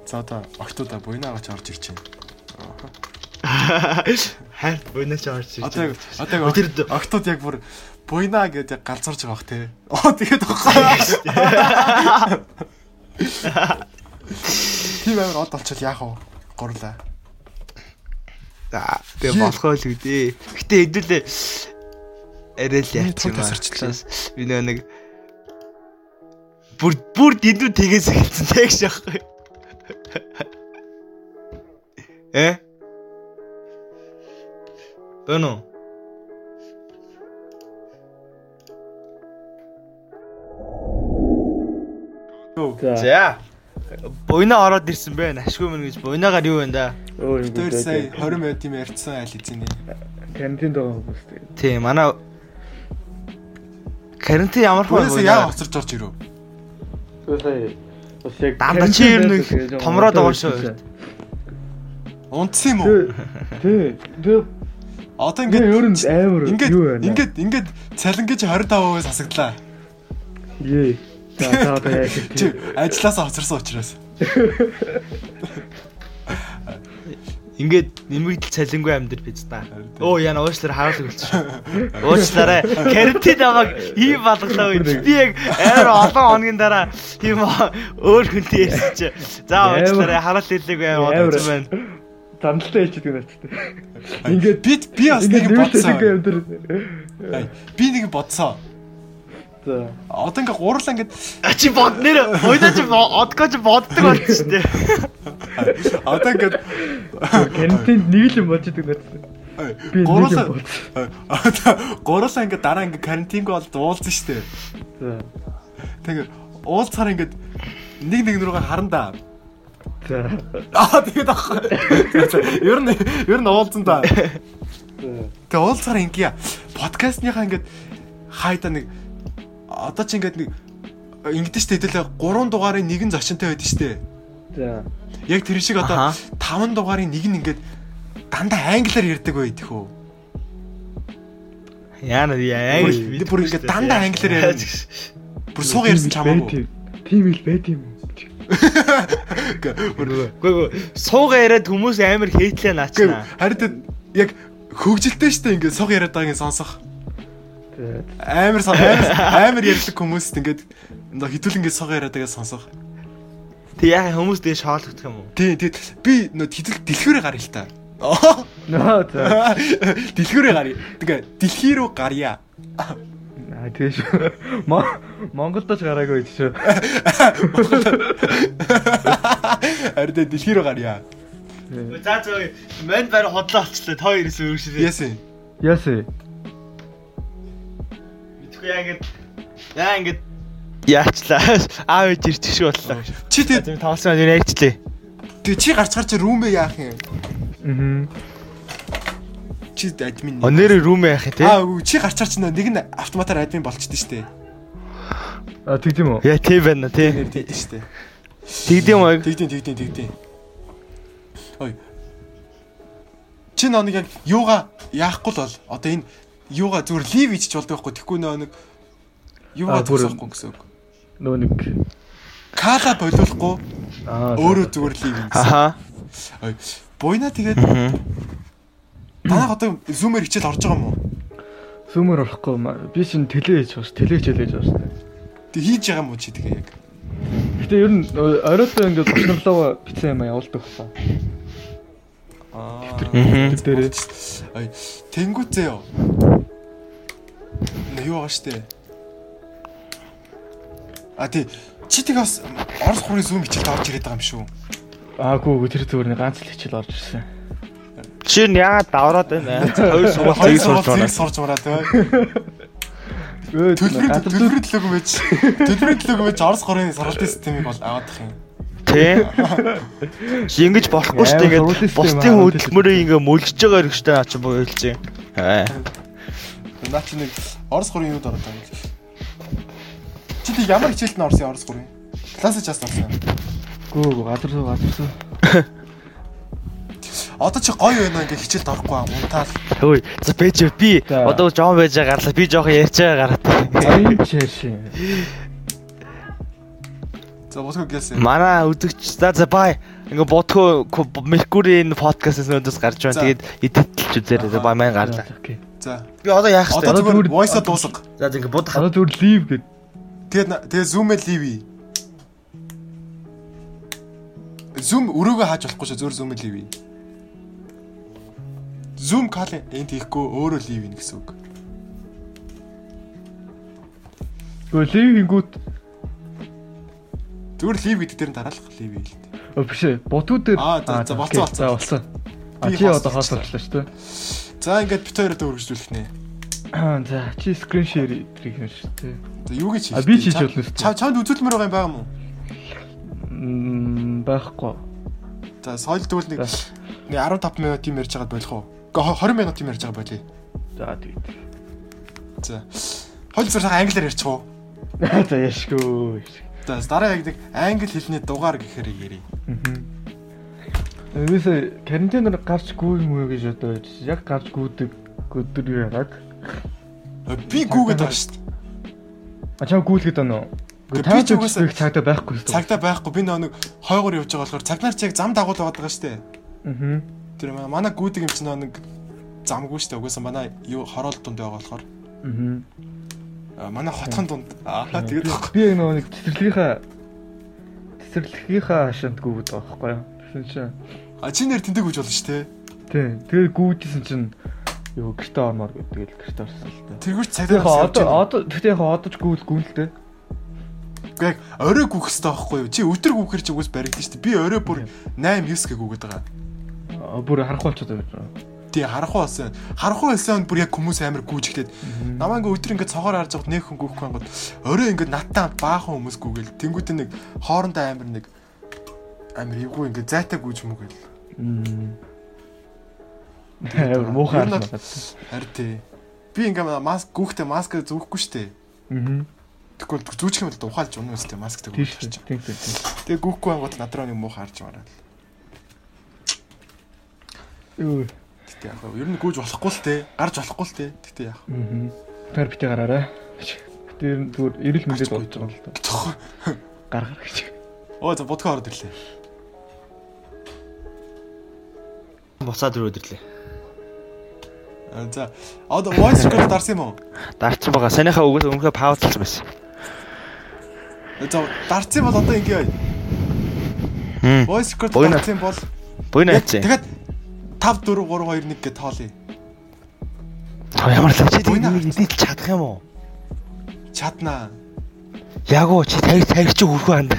За одоо октоуда буйнаагаач орж ирж байна. Хайрт бунаач орж ирж. Одоо одоо Тэр октод яг бүр буйнаа гэдэг яг галзуурж байгаа бах те. Оо тэгээд баггүй. Тийм амар од олчвол яах вэ? Гурлаа. За би болохоо л үдээ. Гэтэ хэдүүлээ арай л Миний яач тун юм аа. Би нэг бүр бүр дэндүү тгээс хэлсэн тэг шахах. Э? Бэнэ. За. буйна ороод ирсэн бэ. Ашгүй мэн гэж буйнагаар юу вэ да? Өө юм Тэр сая 20 минут юм ярьсан айл эзэн. карантинд байгаа хүмүүс тэгээд. Тийм манай карантин ямар хөө Буйнаас яа хоцорж орж ирв. Өө сая бас яг Дандаа чи ер нь томроод байгаа шүү. Унтсан юм уу? Тий. Тий. Одоо Ингээ ер нь ингээд амар ингээд юу байна? ингээд ингээд цалингаж 25% сасагдлаа. Ее. За за одоо яг Чи ажилласаа хоцорсон учраас. Ингээд нэмэгдэл цалингүй амьдэр биз та. Оо яна уучлаар хаалга болчихсон. Уучлаарай. Карантин намайг ийм болголоо гэж. Би яг амар олон хоногийн дараа тийм өөр хүнтэй ярьсан чи. За уучлаарай хараал хэллээгүй амар бодсон байна. Зандалтай хэлчихдэг надад. Ингээд би би бас нэг бодсон. Би нэг бодсон. Одоо ингээ гурлаа ингээд А чи бод нэр ойдоо чи одгоо чи боддог болчих штэ. одоо ингээд Карантинд нэг л юм надад. ай, Би гурлаа одоо гурлаа ингээд дараа ингээ карантинг бол уулзсан штэ. Тэгээ уулзахаар ингээд нэг нэг рүүгээ харандаа. За. Аа тэгээд ах. Ер нь ер нь уулзсан да. Тэгээ уулзахаар ингээ подкастныхаа ингээд хайда нэг одоо чи ингээд нэг ингэдэж штэ хэдүүлээ 3 дугаарын нэгэн зочинтой байдаг штэ. За. Яг тэр шиг одоо Аха. 5 дугаарын нэг нь ингээд дандаа англиар ярьдаг байдаг хөө. Яна яа Бүр- бүр ингээд дандаа англиар ярьна. Бүр сууг ярьсан чамаагүй. Тим ил байт юм. Бүр Гүй гүй сууга яриад хүмүүс амар хейтлээ наачна. харин яг хөвгөлтэй штэ ингээд сууг яриад байгааг нь сонсох. Амар амар ярьдаг хүмүүст ингээд хитүүл ингээд сууг яриад байгааг сонсох. Тэг яа хүмүүс тэгээ шоолгох юм уу? Тий, тэгээд би нөө хитүүл дэлгүүрээ гаръя л та. Наа за. Дэлгүүрээ гаръя. Тэгээ дэлхий рүү гарья. Аа тийш. Монголд ч гараагүй шүү. Харин дэлхий рүү гарья. За за манд барь хотлоо олчлаа. Та хоёроос өөрчлөө. Яасан. Яасан. Мэдхгүй яа ингээд яа ингээд яачлаа. Аав ээж ирчих шүү боллоо. Чи Тийм тоглосон юм ярьчлаа. тэг чи гарч гарч рүүмээ яах юм? Аа. Чи админ. Өнөр рүүм яах юм те? Аа чи гарч гарч нэг нь автоматар админ болчихдээ штэ. А тэгдэм үү? Яа тийм байна те. Нэр тэгдэж штэ. Тэгдэм үү? Тэгдэн тэгдэн тэгдэн. Ой. Чи нэг яг юуга яахгүй л бол одоо энэ юуга зүгээр лив ичж болдог байхгүй тэгэхгүй нөө нэг юуга Аа, бүр- тусахгүй гэсэн үг. Нөө нэг Кала болиулахгүй аа өөрөө зүгээр лив юм. Аха. Ой. Буйна тэгээд танаа одоо зумэр хичээл орж байгаа юм уу? сүмөр орохгүй би чинь тэлээ хийж бас тэлээ хичээлээж бас. Тэг хийж байгаа юм уу чи тэгээ яг? Гэтэ ер нь оройтоо ингээд гоцнорлоо бицэн юм явуулдаг хаа. Аа. Тэр дээр Ой. Тэнгүү зөө. Нэ юу байгаа штэ. А тий чи тэг бас орос хурын зүүн хичээлд орж ирээд байгаа юм шүү. аагүй үгүй тэр зүгээр нэг ганц л хичээл орж ирсэн. Чи нь яагаад давраад байна? Хоёр сургууль сурч сургуулийг байна. сурж мараа тий. Өө Төлбөрийн ганц төлбөрийн төлөөг мэж төлбөрийн төлөөг мэж орос хурын сургалтын системийг бол аваадах юм. Чи ингэж болохгүй шүү дээ. Ингээд бусдын хөдөлмөрийг ингээ мөлжж байгаа хэрэгтэй наа чи боёлж. Аа. Наа чи нэг орос хурын юуд ороод байгаа юм. Чи тэг ямар хичээлд нь орсон орос хурын? Классаж жаас орсон. гүү газар суу газар суу. Одоо чи гоё байна ингээ хичээлд орохгүй аа мунтаал. Хөөе. За бэж би За. одоо жоон байж байгаа гарлаа. Би жоохон ярьж байгаа гараад. Аян чэш. За босгоо гээсэн. Манай үзэгч за за бай. Ингээ бодхоо Меркурийн подкастээс өнөөс гарч байна. Тэгээд эдэтэлж үзээрэй. За бай маань гарлаа. За. Би одоо яах вэ? Одоо зүгээр voice-а дуусга. За ингээ будах. Одоо зүгээр лив гэд. Тэгээд тэгээд zoom-эл ливи. Zoom өрөөгөө хааж болохгүй шүү зөөр zoom-эл ливи. Zoom call энд хийхгүй өөрөө нэ гэсэн үг. Гөө лив хийгүүт Зүгээр лив гэдэг дээр нь дараалах ливи л дээ. Өө биш ээ. Бутууд дээр Аа, за, болцсон, За болсон. А Би чи одоо хийчихлээ. хаалтлаа шүү дээ. За ингээд бит хоёроо өргөжлүүлэх нэ. За чи скрин шеэр хийх юм шүү дээ. За юу гэж А, би ч хийж болно шүү дээ. Чамд үзүүлмээр байгаа юм байгаа уу? Мм, байхгүй. За соёл тэгвэл нэг За. нэг 15 минут юм ярьж байгаад болох уу? Гэхдээ 20 минут юм ярьж байгаа болий. За тэгээд. За. Хойл зэрэг англиар ярьчих уу? За яшгүй. За дараа яг нэг англи хэлний дугаар гэхээр ярий. Юусе карантинаар гарч гүйм үү гэж одоо яг гарч гүйдэг өдөр яриад. Би гүүгээд байгаа шүү дээ. А чам гүйлгээд байна уу? Би ч угаасаа- угаасаа цагдаа байхгүй шүү дээ. Цагтаа байхгүй би нэг хойгоор явж байгаа болохоор цагнаар чи яг зам дагуул байгаа даа шүү дээ. Аа. Тэр манай гүйдэг юм чинь нэг замгүй шүү дээ. Угаасаа манай юу хороол дунд байгаа болохоор Аа. Манай хотхон дунд аа тэгээд Би яг нөгөө нэг цэцэрлэгийнхаа цэцэрлэгийнхаа хашаанд гүйгээд байгаа байхгүй юу? Тэгсэн чинь а чи нэр тэндэг гэж болно шүү дээ. тий. Тэгээд гүйдсэн чинь юу гэртээ ормоор гэдэг л гэртээ орсон л та. Тэргүүч яг одоо одоо тэгтээ яг одож гүйл гүйлтэй. яг орой гүөх хэрэгтэй байхгүй юу? Чи өдөр гүөхэр чи үгүйс баригдсан шүү дээ. Би орой бүр 8 9 гэ гүгээд байгаа. Бүр харах болчиход байна. Тий харахгүй болсон. Харахгүй байсан бүр яг хүмүүс амар гүйж ихлээд намаа ингээ өдөр ингээ цогоор харж байгаад нэг хүн гүөхгүй ангууд орой ингээ надтай баахан хүмүүс гүгээл тэнгуүтэ нэг хоорондоо амар нэг амар эвгүй ингээ зайтай гүйж Ер нь харсан байна. Харин тий. Би ингээ маск гүөхтэй маск зүүхгүй штэ. Аа. Тэгвэл зүүчих юм бол ухаалж унаа үстэй тийм тийм. тийм. Тэгээ гүөхгүй ангууд надраа нэг муу харж мараад. Юу. Гэтэ яг ер нь гүйж болохгүй л те. Гарч болохгүй л те. Гэтэ яг. Аа. Тэр битээ гараарай. Тэр зүгээр эрэл мэлээд болж байгаа л та. Тох. Гар гар гэж. Оо за бодгоо ороод ирлээ. Буцаад өдөрлөө. А, За одоо voice record дарсан юм уу? Дарцсан байгаа. Санийхаа үгээс өмнөхөө паузлсан байсан. За дарсан бол одоо ингээ Хм. voice record дарсан бол Буйна яг хайцсан. Тэгээд 5 4 3 2 1 гэж тоолъё. Та ямар л чи тийм эдэл чадах юм уу? Чаднаа. Яг уу чи таг таг чи хүрхүү анд.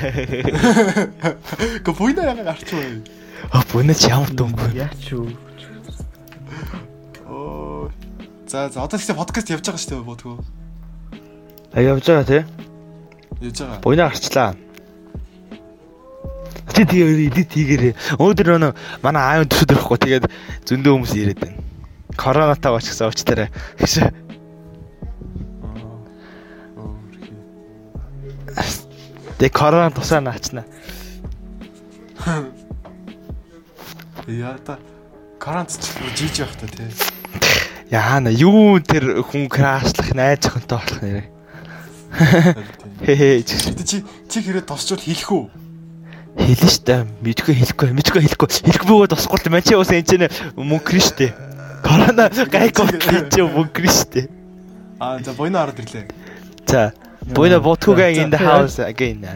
Гэ буйна яга гарч бай. А буйна чи ямар дүнгүй. Яач юу? Оо. За за одоо ихтэй подкаст явж байгаа шүү дээ бодгоо. А явж байгаа тий. Явж байгаа. Буйна гарчлаа. Чи тэгээ эдит хийгээрээ. Өнөөдөр өнөө манай аавын төсөд ирэхгүй тэгээд зөндөө хүмүүс ирээд байна. Коронавитай очихсан уучтараа. Тэгш. Оо. Тэг корона тусаа наачна. Яа та карант ч жиж явах та тий. Яана юу тэр хүн крашлах найз охинтой болох нэрэ. Хээ хээ. Гэтэ чи чи хэрэг тосчвол хэлэх үү? Хэлнэ штэ. Мэдгүй хэлэхгүй, мэдгүй хэлэхгүй. Хэлэх бөгөөд л мань чи ус энэ чинь мөнгөр штэ. Корона гайгүй энэ чинь мөнгөр штэ. Аа за буйна ороод ирлээ. За. Буйна ботхуга in the house again.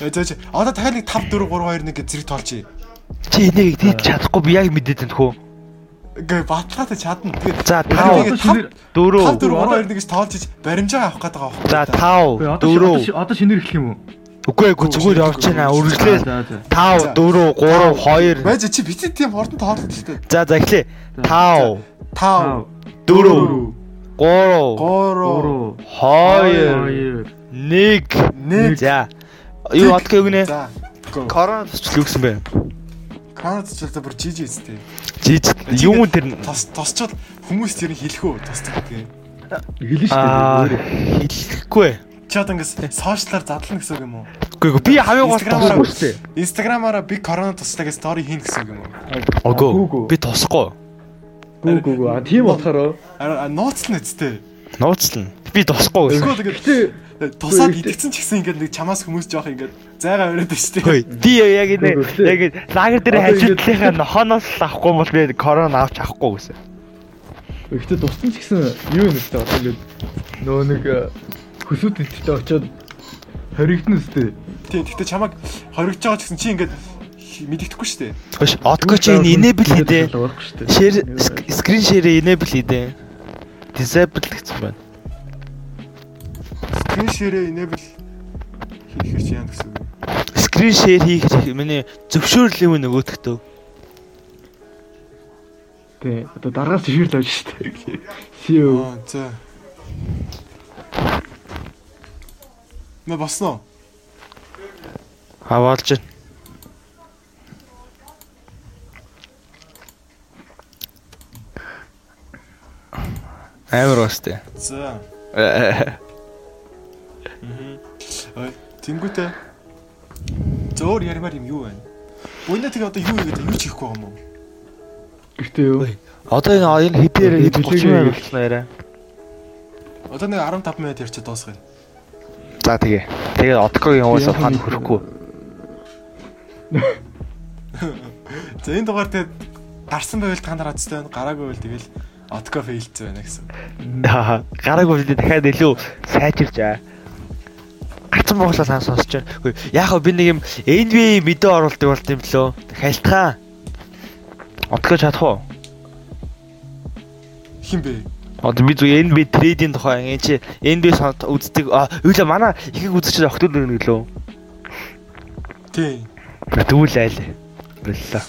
За чи одоо дахиад нэг 5 4 3 2 1 гэж зэрэг тоолчих. Чи энийг тийж чадахгүй би яг мэдээд байна хөө. Гэ батлаатай чадна. Тэгээд За Тэгээд 5 5 4 4 3 2 1 гэж тоолчих баримжаа авах гээд байгаа. За Үгүй, 5 одоо 4 одоо шинээр эхлэх юм уу? Үгүй эгүй зүгээр явж байна. Үргэлжлээ. За за. 5 4 3 2 Байж чи битээ тийм хурдан тоолох хэрэгтэй. За за эхлэе. 5 5 4 3 3 2 1 1 За. Юу одгүй гинэ? Тусч юу гэсэн бэ? Ч одоо бүр жиж үстэй. Жиж юм тэр Тос тосчод хүмүүс тэр хэлэх үү тосчих тий. Хэлэн аа шүү дээ. хэлэхгүй. Чи одоо ингээс сошиалаар задлана гэсэн үг юм уу? Үгүй эгүй би хамгийн гол Үгүй шүү дээ. Инстаграмаараа би корона туслаа гэж стори хийн гэсэн үг юм уу? Үгүй би тусахгүй. Гүү гүү гүү. А тийм болохоор А нууцлна үсттэй. Нууцлна. Би тусахгүй гэсэн. Гэтээ тусаад Үгүй, идэгцэн ч гэсэн ингээд нэг чамаас хүмүүс жоох ингээд зайгаа өрөөд штэ. Хөөе. Би яг энэ Үгүй, яг лагер дээр хажилтлынхаа нохоноос л авахгүй бол би корона авч авахгүй гэсэн. Гэхдээ туссан ч гэсэн юу юм бэ? Одоо ингээд нөө нэг э, хөсөд идэлтэй очиод хоригдно үстэй. Тийм гэхдээ чамаг хоригдож байгаа ч гэсэн чи ингээд мэддэхгүй штэ. Хош одгүй чи энэ enable хийдэ. Шүү дээ. Share screen share enable хийдэ. Disable гэсэн байна. Screen share enable хийхэр чи яа гэсэн үг. Screen share хийх миний зөвшөөрөл юм нөгөөдөгтөө. Тий. Одоо дараагаас жишээл авч шүү дээ. CEO. Аа за. Мэ босно. Хаваалж байна. Амар бас тий. За. Мм. Ой, тэнгуүтэй. Зөөр ярмаар юм юу вэ? Бүгд тэг одоо юу хийгээд юу ч хийхгүй юм уу? Гэхдээ юу? Одоо энэ ойл хэдээр хэд болчихсон юм бэ арай. Одоо нэг 15 минут ярьчих дуусгая. За тэгээ. Тэгээ одкогийн фан нэг- хөрөхгүй. За энэ дугаар тэгээд гарсан байвал та нараа цэцтэй байна. Гараагүй байвал тэгэл отко фейлцсэн байна гэсэн. Аа, Гараагүй бид дахиад илүү сайжирч аа. Гарцсан бооглоо сан сонсож байна. Яг хөө би нэг юм NBA мэдээ оруулдаг болт юм лөө. Хайлтгаа. Одкоо чадах уу? Хин бэ? Одоо би зөв NBA трейдинг тухай энэ чи NBA сонт үздэг. А, юу манай ихийг үзчих охтууд нэг лөө. Тий. Тэгвэл айл. Боллоо.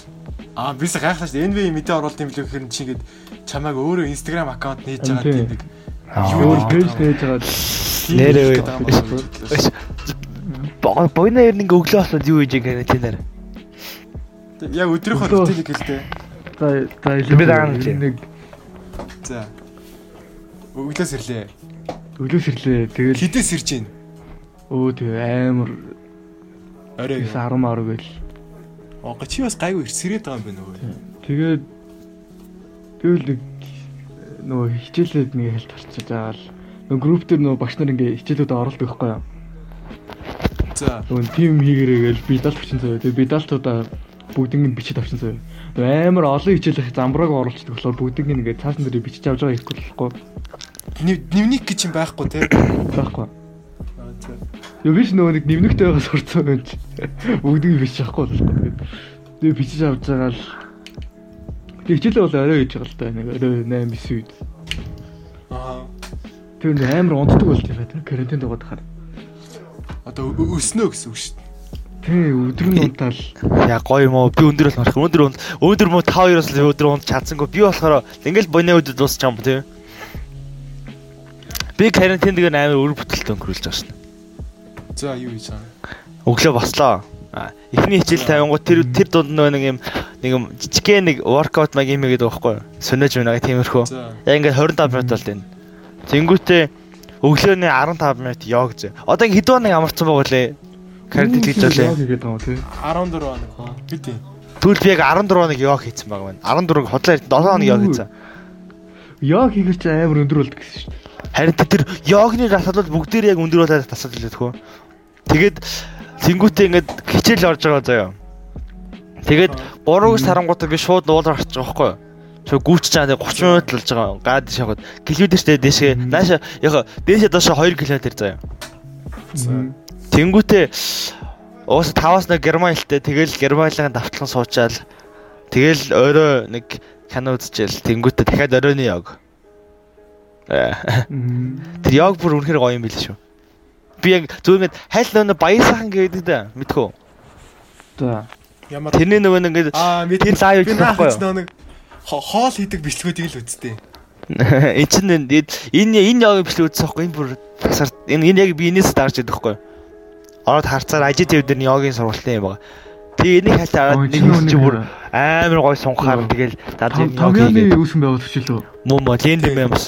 Аа бис гайхлаа шүү. NBA мэдээ оруулалт юм лээ гэхээр чи ингээд чамайг өөрөө Instagram аккаунт нээж байгаа тий. тийм нэг Аа. Өөр пэйж нээж байгаа. Нэрээ бойна ер нь ингээ өглөө болоод юу хийж байгаа карантинаар. Яг өдрийнхөө Өглөө. рутиныг хэлдэ. За за Би чинь. нэг За. Өглөөс ирлээ. өглөөс ирлээ. Тэгэл Хідээс ирж гин. өө тэг амар Орой. 9 10 мар гэл. Оо чи бас гайгүй ирсрээд байгаа юм байна нөгөө. Тэгээд тэгэл нэг нөгөө хичээлээд нэг хэлт болчихж байгаа л нөгөө групп дээр нөгөө багш нар ингээ хичээлүүд оролдог байхгүй юу? За. Нөгөө тим хийгэрээ гээл бидалт авчин заяа. Тэгээд бидалтуудаа бүгднийг нь бичиж авчин заяа. Тэгээ амар олон хичээл их замбрааг оруулчихдаг болохоор бүгднийг ингээ цаасан дээр бичиж авч байгаа ихгүй болохгүй Дневник гэж юм байхгүй те. байхгүй. Юу биш нөгөө нэг нэмнэгтэй байгаа сурцсан юм чи. Бүгдийг бичиж авахгүй болохгүй. Тэгээ бичиж авч байгаа л Тэгээ хичээлээ бол орой хийж байгаа л та нэг орой 8 9 үед. Аа. Тэр нэг амар унтдаг болт юм байна. Карантин дугаад хахаар. Одоо өснөө гэсэн үг шүү дээ. Тий өдөр нь унтаал. Яа гоё юм уу? Би өндөр бол марах. Өндөр унд өндөр мө 5-2-оос л өндөр унд чадсангүй. Би болохоор ингээл боны үдэд дуусч юм тий. Би карантин дээр амар өр бүтэлтэй өнгөрүүлж байгаа шин. За юу хийж байгаа. Өглөө бослоо. Эхний хичээл тавингууд тэр тэр дунд нэг юм нэг юм жижигхэн нэг воркаут маг юм гэдэг байхгүй юу? Сүнэж байна гэх тиймэрхүү. Яг ингээд 25 минут болт энэ. Тэнгүүтээ өглөөний 15 минут йог зэ. Одоо хэдэн хоног амарсан байгаа лээ. Карантин хийж юм тий. 14 хоног. Би тийм. Түл би яг 14 хоног йог хийсэн байгаа байна. 14 хотлоо 7 хоног йог хийсэн. Яа хийгэр чи амар өндөр болдог гэсэн шүү дээ. Харин тэр йогны дасгалууд бүгдээр яг өндөр болоод тасалж илээд хөө. Тэгээд тэнгүүтээ ингээд хичээл орж байгаа заяа. Тэгээд 3-аас тарангуудаа би шууд нуулаар гарч байгаа байхгүй юу? Чөө гүүч чаа 30 минут болж байгаа. Гад шахаад километр штэ дэшээ. Нааша яг дээшээ доошо 2 км заяа. За. Тэнгүүтээ уус 5-аас нэг герман хэлтэй тэгэл германлын давталхан суучаал тэгэл орой нэг кино үзчихэл тэнгүүтээ дахиад оройны йог. Э, Тэр йог бүр үнэхээр гоё юм билээ шүү. Би яг зүгээр ингээд хайл нөө баяр сайхан гэдэг дээ мэдхүү. За. Ямар Тэрний нөгөө нэг мэд тэр лайв наах байхгүй хо- хоол хийдэг бичлэгүүдийг л үзтээ. эн чинь энэ энэ энэ йогийн бичлэг үзсэн байхгүй энэ бүр тасар энэ энэ яг би энэс дарж идэх байхгүй. Ороод харцаар ажид төв дээр йогийн сургалтын юм байгаа. Тэгээ энийг хайлаа Ой, нэг юм нэг чи бүр амар гой сунхаар Өө. тэгэл дад Том йог Томьёны хийгээд үүсгэн байгуулагч лөө. муу муу ленд юм юмс.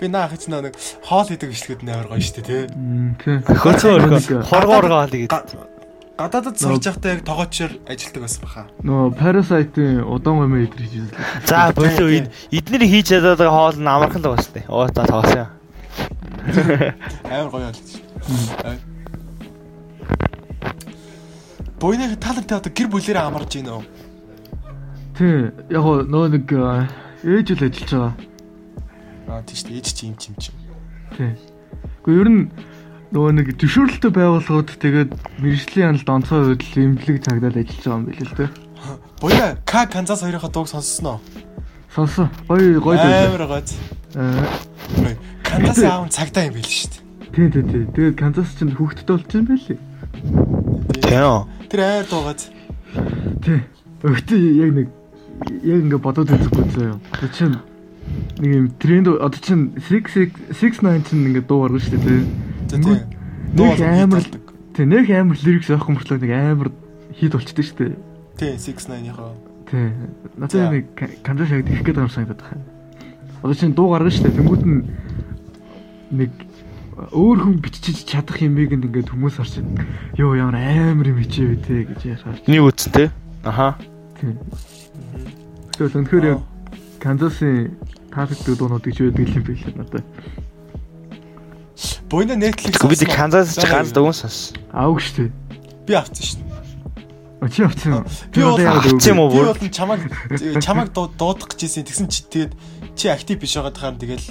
Би наах гэж нэг хоол хийдэг бичлэгүүд нээр гоё штэ тий. Тий. Хөрцөө Нэг- хоргооргоо тэгээд Га- Гадаадд сурж байхдаа яг тогоочор ажилтдаг байсан баха. Нөө Parasite-ийн удаан гомьёо идэр хийж үзлээ. за болоо энэ эднэр хийж чадаад байгаа хоол нь амархан л бастай. Оо та тоглосон. Амар гоё болчих. Бойны талантай одоо гэр бүлэрээ амарч гин үү? Тий. Яг нөө нэг э, ээж л ажиллаж байгаа. Аа тийш дээ ээж чи юм чим чим. Тий. Гэхдээ ер нь нөгөө нэг зөвшөөрлөлтөй байгууллагууд тэгээд мэрэгжлийн яналт онцгой үед л эмнэлэг цагдаад ажиллаж байгаа юм билээ л дээ. Бойна К Канзас хоёрын дууг сонссноо. Сонсоо. Гоё гоё дээ. Амар гоё. Аа. Канзас аав цагдаа юм байл шүү дээ. Тий, тий, тий. Тэгээд Канзас ч хүүхдтэй болж юм байлээ. Тийм. Тэр айр дуугаад Тий. Өгтөө яг нэг яг ингээ бодоод үзэхгүй заяа. Тэр чинь нэг юм тренд одоо чинь 669 чинь ингээ дуу гаргаж штэ тий. тийм. Нэг амар тий нэг амар лирикс авах юм болоо нэг амар хит болчихдээ штэ. Тийм 69-ийнхоо. Тий. Надад нэг яг их гээд байгаа юм санагдаад байна. Одоо чинь дуу гаргана шүү дээ. Тэнгүүд нь нэг өөр хүн бичиж чадах юмыг ингээд хүмүүс харж. Йоо ямар амар юм бичээ вэ те гэж яхаар. Нэг үтсэн те. Аха. Тийм. Тэгвэл өнөхөр яг Канзасын таалагддаг дуунуудыг ч байдаг юм биш надад. Буйна Netflix. Бид Канзас ч ганц дugуун сонс. Аавг шүү дээ. би авсан шүү дээ. Очи авсан. Би бол авсан юм уу Би бол чамаг чамаг дуу- дуудах гэж ийсэн. Тэгсэн чи тэгээд чи актив биш байгаа тахаар тэгэл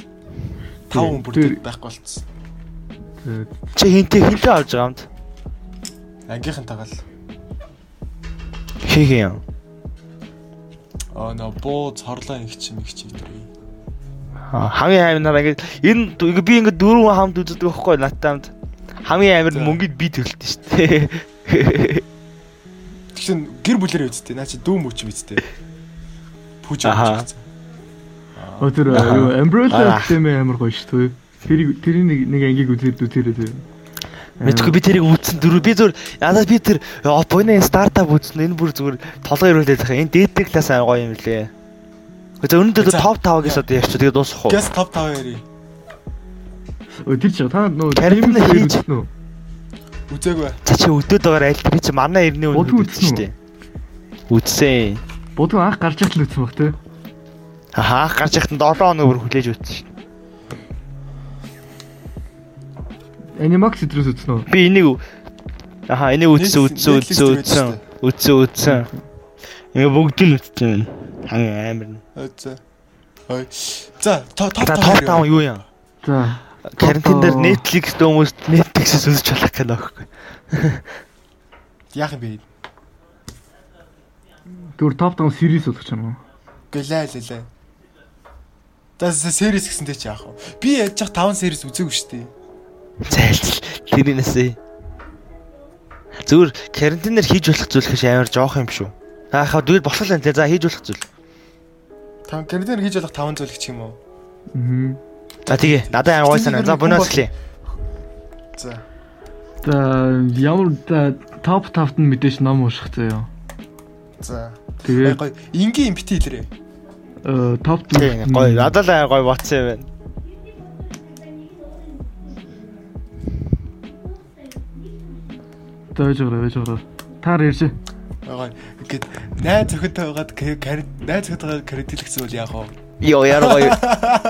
тав хүн бүрдээд байхгүй болцсон. Чи хинтээ хинтээ авч байгаа юмд. Ангийнхан тагаал. Хи хи юм. Аа нөө бууз хорлоо их чим их чим гэдэг. Хамгийн амин нараа ингээд энэ би ингээд дөрвөн хамт үздэг байхгүй надтай хамт. Хамгийн амир мөнгөд би төлөлт шүү дээ. Тэгсэн гэр бүлэрээ үсттэй. Наа чи дүү мөч үсттэй. Пүүж авч. Тэр Аа. юу Umbrella. Academy амар гоё шүү дээ. Тэр тэрийн нэг нэг ангийг үзээд үзээрэй тэр. Мэдгүй би тэрийг үзсэн дөрөв би зүгээр ядаа би тэр энэ стартап үзсэн энэ бүр зүгээр толгой ирүүлээд байгаа. Энэ дээд класс аа гоё юм лээ. Гэхдээ өнөөдөр За. топ 5-аас одоо ярьчих тэгээ дуусах уу? Гэс топ 5 яри. Өө тэр чи та нөө Slayer хийж- үү? Үзээгүй. За чи өдөөд байгаа аль тэр чи манай ирний үнэ үзсэн үү? үзсэн шүү дээ. Үзсэн. Бодгоо анх гарч ирэх л үзсэн баг те. Ахаа гарч яхад 7 хоног бүр хүлээж үзсэн шүү. Animax өдрөөс үзсэн үү? Би энийг Ахаа энийг үзсэн үзсэн үзсэн үзсэн үзсэн. үзсэн. Ингээ бүгд нь үзсэн. Хангай амир. За. Ой. За топ топ За топ 5 юу юм? За. Карантин дээр Топ- Netflix дээр хүмүүс Netflix-ээс үзэж болох гэнэ аахгүй. Яах юм бэ? Түр топ 5 series болох ч юм уу? Гэлээ лээ. За series гэсэнтэй чи яах вэ? Би яаж яг 5 series үзээгүй шүү дээ. Зайлшил. Тэрнээсээ. Зүгээр карантинаар хийж болох зүйл гэж амар жоох юм шүү. Аахаа тэгэл болох л энэ за хийж болох зүйл. Тав карантин хийж болох 5 зүйл гэх юм уу? Аа. За тэгээ надад амар гой санаа. За бунаас эхлэе. За. За ямар топ 5-т нь мэдээж ном ууших заяа. За. Тэгээд Гой ингийн импити хэлрээ. э, топ гой. Надад л гой батсан юм байна. Дойж байгаа, дойж байгаа. Таар ярьж. Гой. Ингээд найз зөхөнтэй байгаад карантин найз зөхөнтэй карантин гэсэн бол яах вэ? Йоо яар гоё.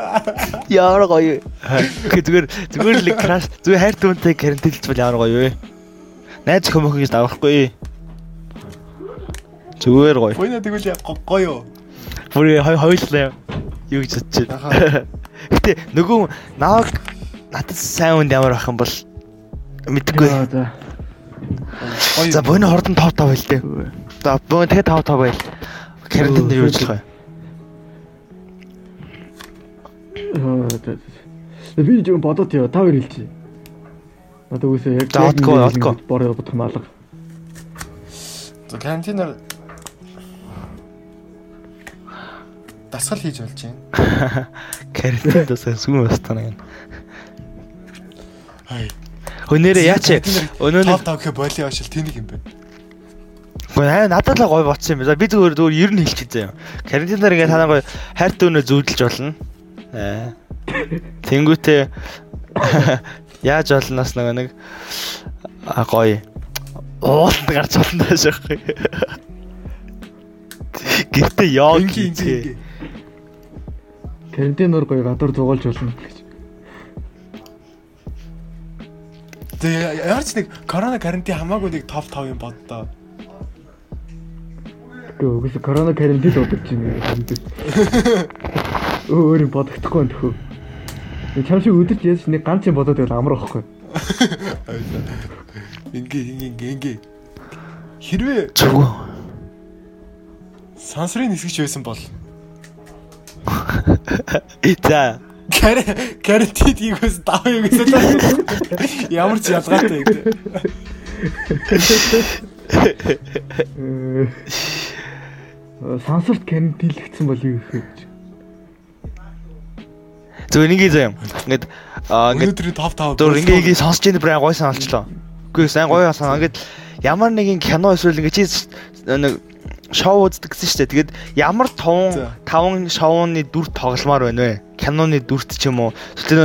Яар гоё. Гэхдээ зүгээр зүгээр л краш зүгээр хайр түнтэй карантинлж бол яар гоё вэ? Найз хүмүүс гэж давахгүй. Зүгээр гоё. Буйна тэгвэл гоё юу? Бүр хойллоо. Юу гэж бодож байна. Гэтэ нөгөө наваг надад сайн үнд ямар байх юм бол мэдгүй. За бөөний хордон топ топ байл дээ. За бөө тэгээ топ топ байл. Карантин дээр юу ажиллах вэ? Би жоо бодоод яа, та хоёр хэлчих. Надад үгүйсээ яг За, одгүй, одгүй. бор бодох юм алга. За карантинаар дасгал хийж болж байна. Карантин дасаа сүм бастана гэнэ. Хай. Хөнөөрэ яач өнөө топ 5 гэхэ боли явшил тэнийг юм бэ. Гэхдээ аа надад л гой боцсон юм байна. Би зүгээр зүгээр ер нь хэлчих заяа. Карантинаар ингээд танаа гой хайр төөнөө зүүдэлж болно. Аа. Тэнгүүтээ яаж болноос нөгөө нэг а гоё ууланд гарч болно таашаахгүй. Гэтэ яа Ингийн ингийн. Карантиноор гоё гадар зугаалж болно гэж. Тэгээ ямар ч нэг корона карантин хамаагүй нэг топ 5 юм боддоо. Тэгээ үгүйс корона карантин л бодож байна. Өөр юм бодохдохгүй нөхөө. Чам шиг өдөрч яаж нэг ганц юм бодоод байл амар واخхой. Ингээ ингээ ингээ. Хэрвээ зөв сансрын нисгэж байсан бол. За карантин хийгээс дав югээс л ямар ч ялгаатай гэдэг. Э, Сансарт карантинлэгдсэн бол юу их вэ? зөв нэг заяа. Ингээд аа ингээд топ 5 Дөр ингээ ингээ сонсож энэ бүр гой саналчлаа. Үгүй сайн гоё санаа. Ингээд ямар нэгэн кино эсвэл ингээ чи нэг шоу үздэг гэсэн шүү дээ. Тэгээд ямар таван таван шоуны дүр тогломоор байна вэ? Киноны дүрт ч юм уу. 2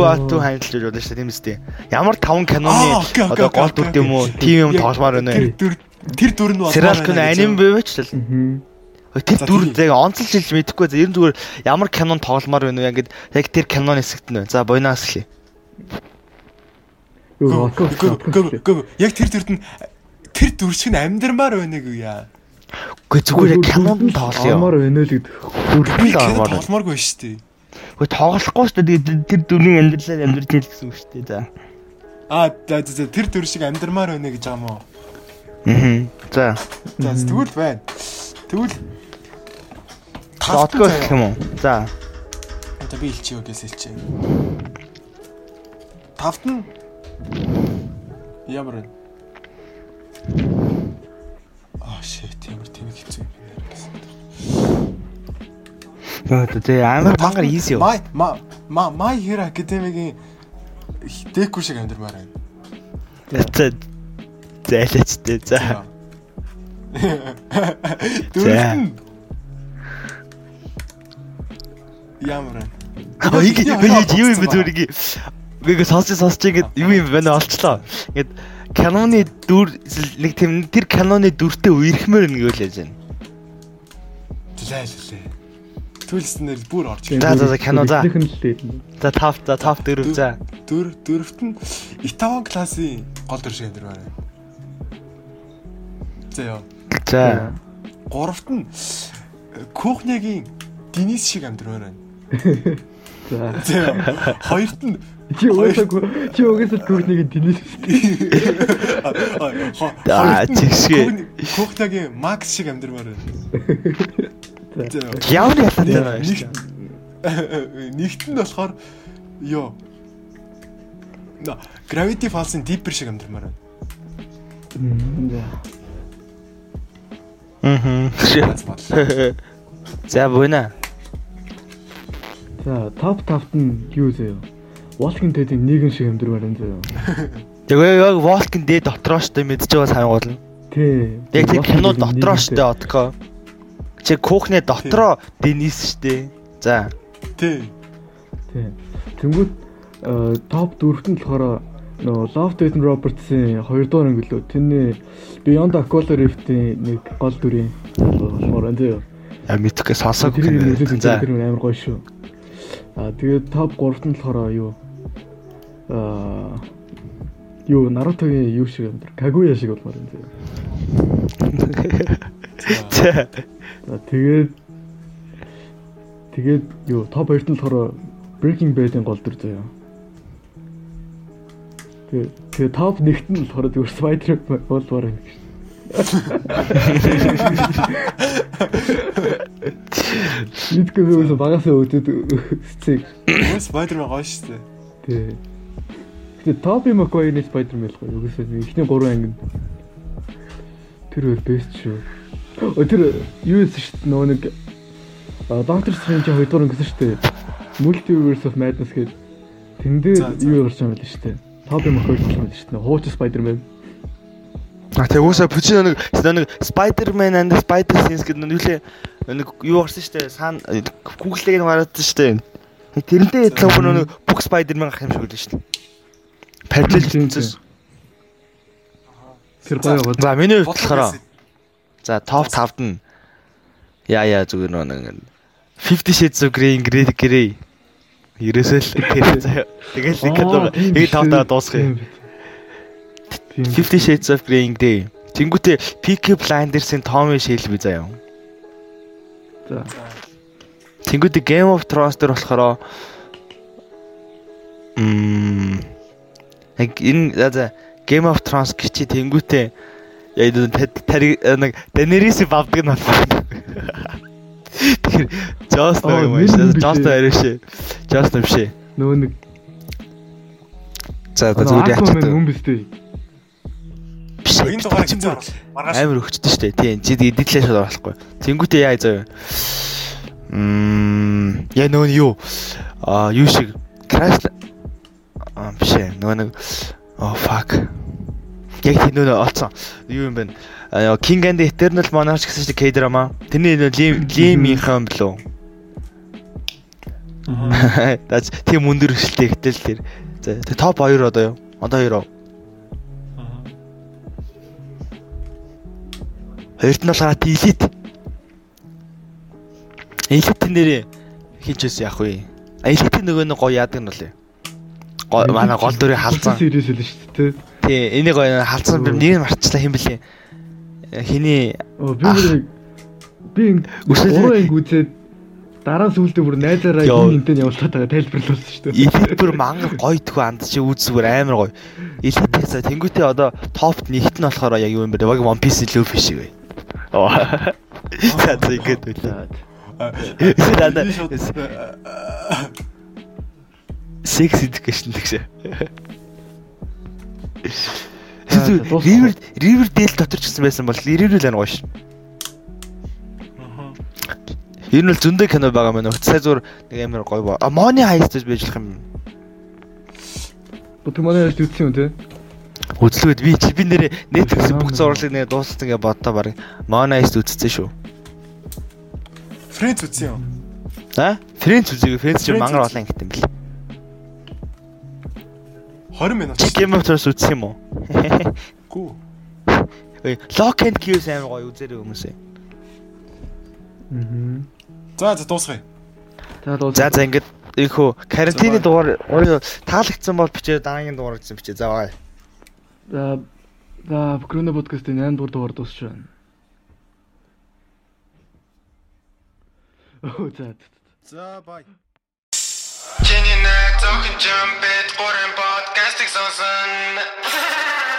out 2 хандж болж байна шүү дээ. Тийм үстэй. Ямар таван киноны одоо гол дүрт юм уу? Тим юм тогломоор байна Тэр вэ? дүр тэр дүр нь Сериал кино аним байвч л. Тэр дүр тийм. яг онцлж хэлж мэдэхгүй. Ер нь зүгээр ямар кинон тогломоор байна вэ? Ингээд яг тэр киноны хэсэгт нь. байна. За буйнаас эхлэе. Яг тэр дүрд нь тэр дүр шиг нь амьдрмаар байна гүй яа. Үгүй зүгээр кинонд нь тоглоё. Амар байна л гэдэг. Тогломоор. байна. тогломооргүй шүү дээ. Үгүй тоглохгүй шүү дээ. Тэгээд тэр дүрийн амьдралаар амьдрж ийл гэсэн үг шүү дээ. За. Аа за за за, тэр дүр шиг амьдрмаар байна гэж байгаа юм уу? Аа. За. За тэгвэл байна. Тэгвэл Додгоо гэх юм уу? За. За би илчээ үгээс илчээ. Тавт нь ямар вэ? Аа shit ямар тийм хэцүү юм бэ? Яа тэ амар мангар easy юу. Ма ма май хэр академигийн дэку шиг амьдрмаар байна. За. Зайлаач тэ. За. Нь ямар вэ? Аа ингэ юу юм бэ зүгээр ингэ. Үгүй сонсч сонсч ингэ юу юм байна олчлоо. Ингээд киноны дүр нэг тийм тэр киноны дүртэй үерхмээр нэг үйл яаж байна. Лээ лээ. Түлснээр бүр орж За, за, за, кино, за. За 5 за 5 4 за. Дөр дөрөвт нь Итаван классын гол дүр шиг амьдрмаар байна. За ёо. За. Гуравт нь кухнягийн Денис шиг амьдрмаар байна. За. Хоёрт нь Чи уусаагүй чи угаасаа түүхнийг тэнэс Аа, чигшгээ. Кухнягийн Макс шиг амьдрмаар байна. Ямар ялгаатай байна шүү. Нэг- Нэгт нь болохоор ёо. На Gravity Falls-ын Deeper шиг амьдрмаар байна. Бодлоо. За буйна. За топ 5-т нь юу заяа? Walking Dead-ийн нийгэм шиг амьдрмаар энэ заяа. Тэгээ яг Walking Dead дотроо штэ мэдж байгаа санагуулна. Тий. Яг тэр кино дотроо штэ одко. Чи кухны дотроо Денис штэ. За. Тий. Тий. Тэнгүүт э, топ 4-т нь болохоор нөө Love Death and Roberts-ийн 2 дугаар анги лөө тэрний Beyond Aquila Rift-ийн нэг гол дүрийн болохоор энэ заяа. Яг мэдхгүй сонсоог Тэр тэр амар гоё шүү. Аа тэгээд топ 3-т нь болохоор юу? Аа юу Наруто-гийн юу шиг амдэр Кагуя шиг болмоор юм. За тэгээд тэгээд юу топ 2-т нь болохоор Breaking Bad-ийн гол дүр заяа. Тэгээд тэгээд топ 1-т нь болохоор зүгээр Spider-Man болмоор юм гэж. Мэдгүй юу багасаа өдөд. Өө Spider-Man гоё шүү дээ. Тий. Гэтэ Тоби Маквайрны Spider-Man л гоё. Угсаа эхний 3 анги нь тэр өөр бест шүү. Ö тэр юу эсэ шүү дээ нөгөө нэг Doctor Strange 2 дугаар гэсэн шүү дээ. Multiverse of Madness гэдэг. Тэн дээр юу гарч байгаа юм л шүү дээ. Тоби Маквайр байгаа юм шүү дээ. Хуучин Spider-Man. А тэгээ уусаа бүчи нэг нэг Spider-Man and Spider-Sense гэдэг нэг үлээ нэг юу гарсан штэ саан Google-ийг нэг гараад штэ. Тэрнтэй адилхан бүр нэг бүх Spider-Man гарах юм шиг үлээ штэ. Параллел хийсэн. Тэр гоё гоо. За миний хувьд болохоор за топ 5-д нь яа яа зүгээр нэг 50 Shades of Grey Grey Grey ерөөсөө л тэр заяа. Тэгэл нэг тавтаа дуусгая. 50 Shades of Grey Grey. Тэнгүүтээ Peaky Blinders-ийн Tommy Shelby заяа. За. Тэнгүүтээ Game of Thrones дээр болохоор мм яг энэ за за Game of Thrones гिची тэнгүүтээ яг тэр нэг Daenerys бавдаг нь байна. Тэр Joss нэг юм биш Joss ээ. дээр шээ. Joss юм шээ. Нөгөө нэг За за зүгээр яач Aquaman та. хүн биз дээ. Биш. Энэ дугаар хэмжээ. Маргааш Амар өгчтэй шүү дээ. Тийм. Чи эдитлээ шууд оруулахгүй. Тэнгүүтээ яа заяа. Мм яа нь юу? Аа юу шиг Crash аа биш ээ. Нөгөө нэг Oh fuck. Яг тийм нөө олцсон. Юу юм бэ? King and Eternal Monarch гэсэн чинь K-drama. Тэрний нөө Lim-ийнхэн блөө. That's тийм өндөр өсөлттэй гэтэл тэр. За топ 2 одоо юу? Одоо 2 оо. Хоёрт нь болохоор Elite. Elite нэрээ хийжээс яах вэ? Elite нөгөө нэг гоё яадаг нь болоо. Гоо манай гол дүрийг халзан. Series л шүү дээ. Тий, энийг гоё халзан би нэг нь марчлаа хэм бэлээ. Хиний би би анги үзээд дараа сүултээ бүр найзаараа энэ энтэй явуултаа тайлбарлуулсан шүү дээ. Бүр мангар гоё тхүү анд чи үзсгэр амар гоё. Elite за тэнгуүтээ одоо топт нэгт нь болохоор яг юу юм бэ? Яг One Piece Luffy шиг бай. Оо. За тэгээд үлээ. Эсвэл анда sex education гэж. River River Dale дотор ч гэсэн байсан бол River Dale гоё ш. Ер нь л зөндөө кино байгаа мэн. Сая зур нэг амар гоё ба. А Money Heist гэж байж болох юм. Бут манай яаж үзсэн юм те? Үзлүүд би чи би нэрээ Netflix бүх зурлыг нэ дууссан гэж боддоо баг Money Heist үзсэн шүү. Фрэнц үтсэн юм. За? Friends үзээгүй Friends чи Friends мангар үзсэн. олон ангит юм бэл. 20 минут. Game of Thrones үзсэн юм уу? Гүү. Ой, Lock and Key амар гоё үзээрэй хүмүүсээ. Аа. За за дуусгая. За. За за ингээд ийхүү карантины дугаар таалагдсан бол бичээ дараагийн дугаар гэсэн бичээ. За бай. За за Крона подкастын 8 дугаар дугаар дуусч байна. Оо за. За бай. Jenny and jump it? jumping, ordering podcasting, on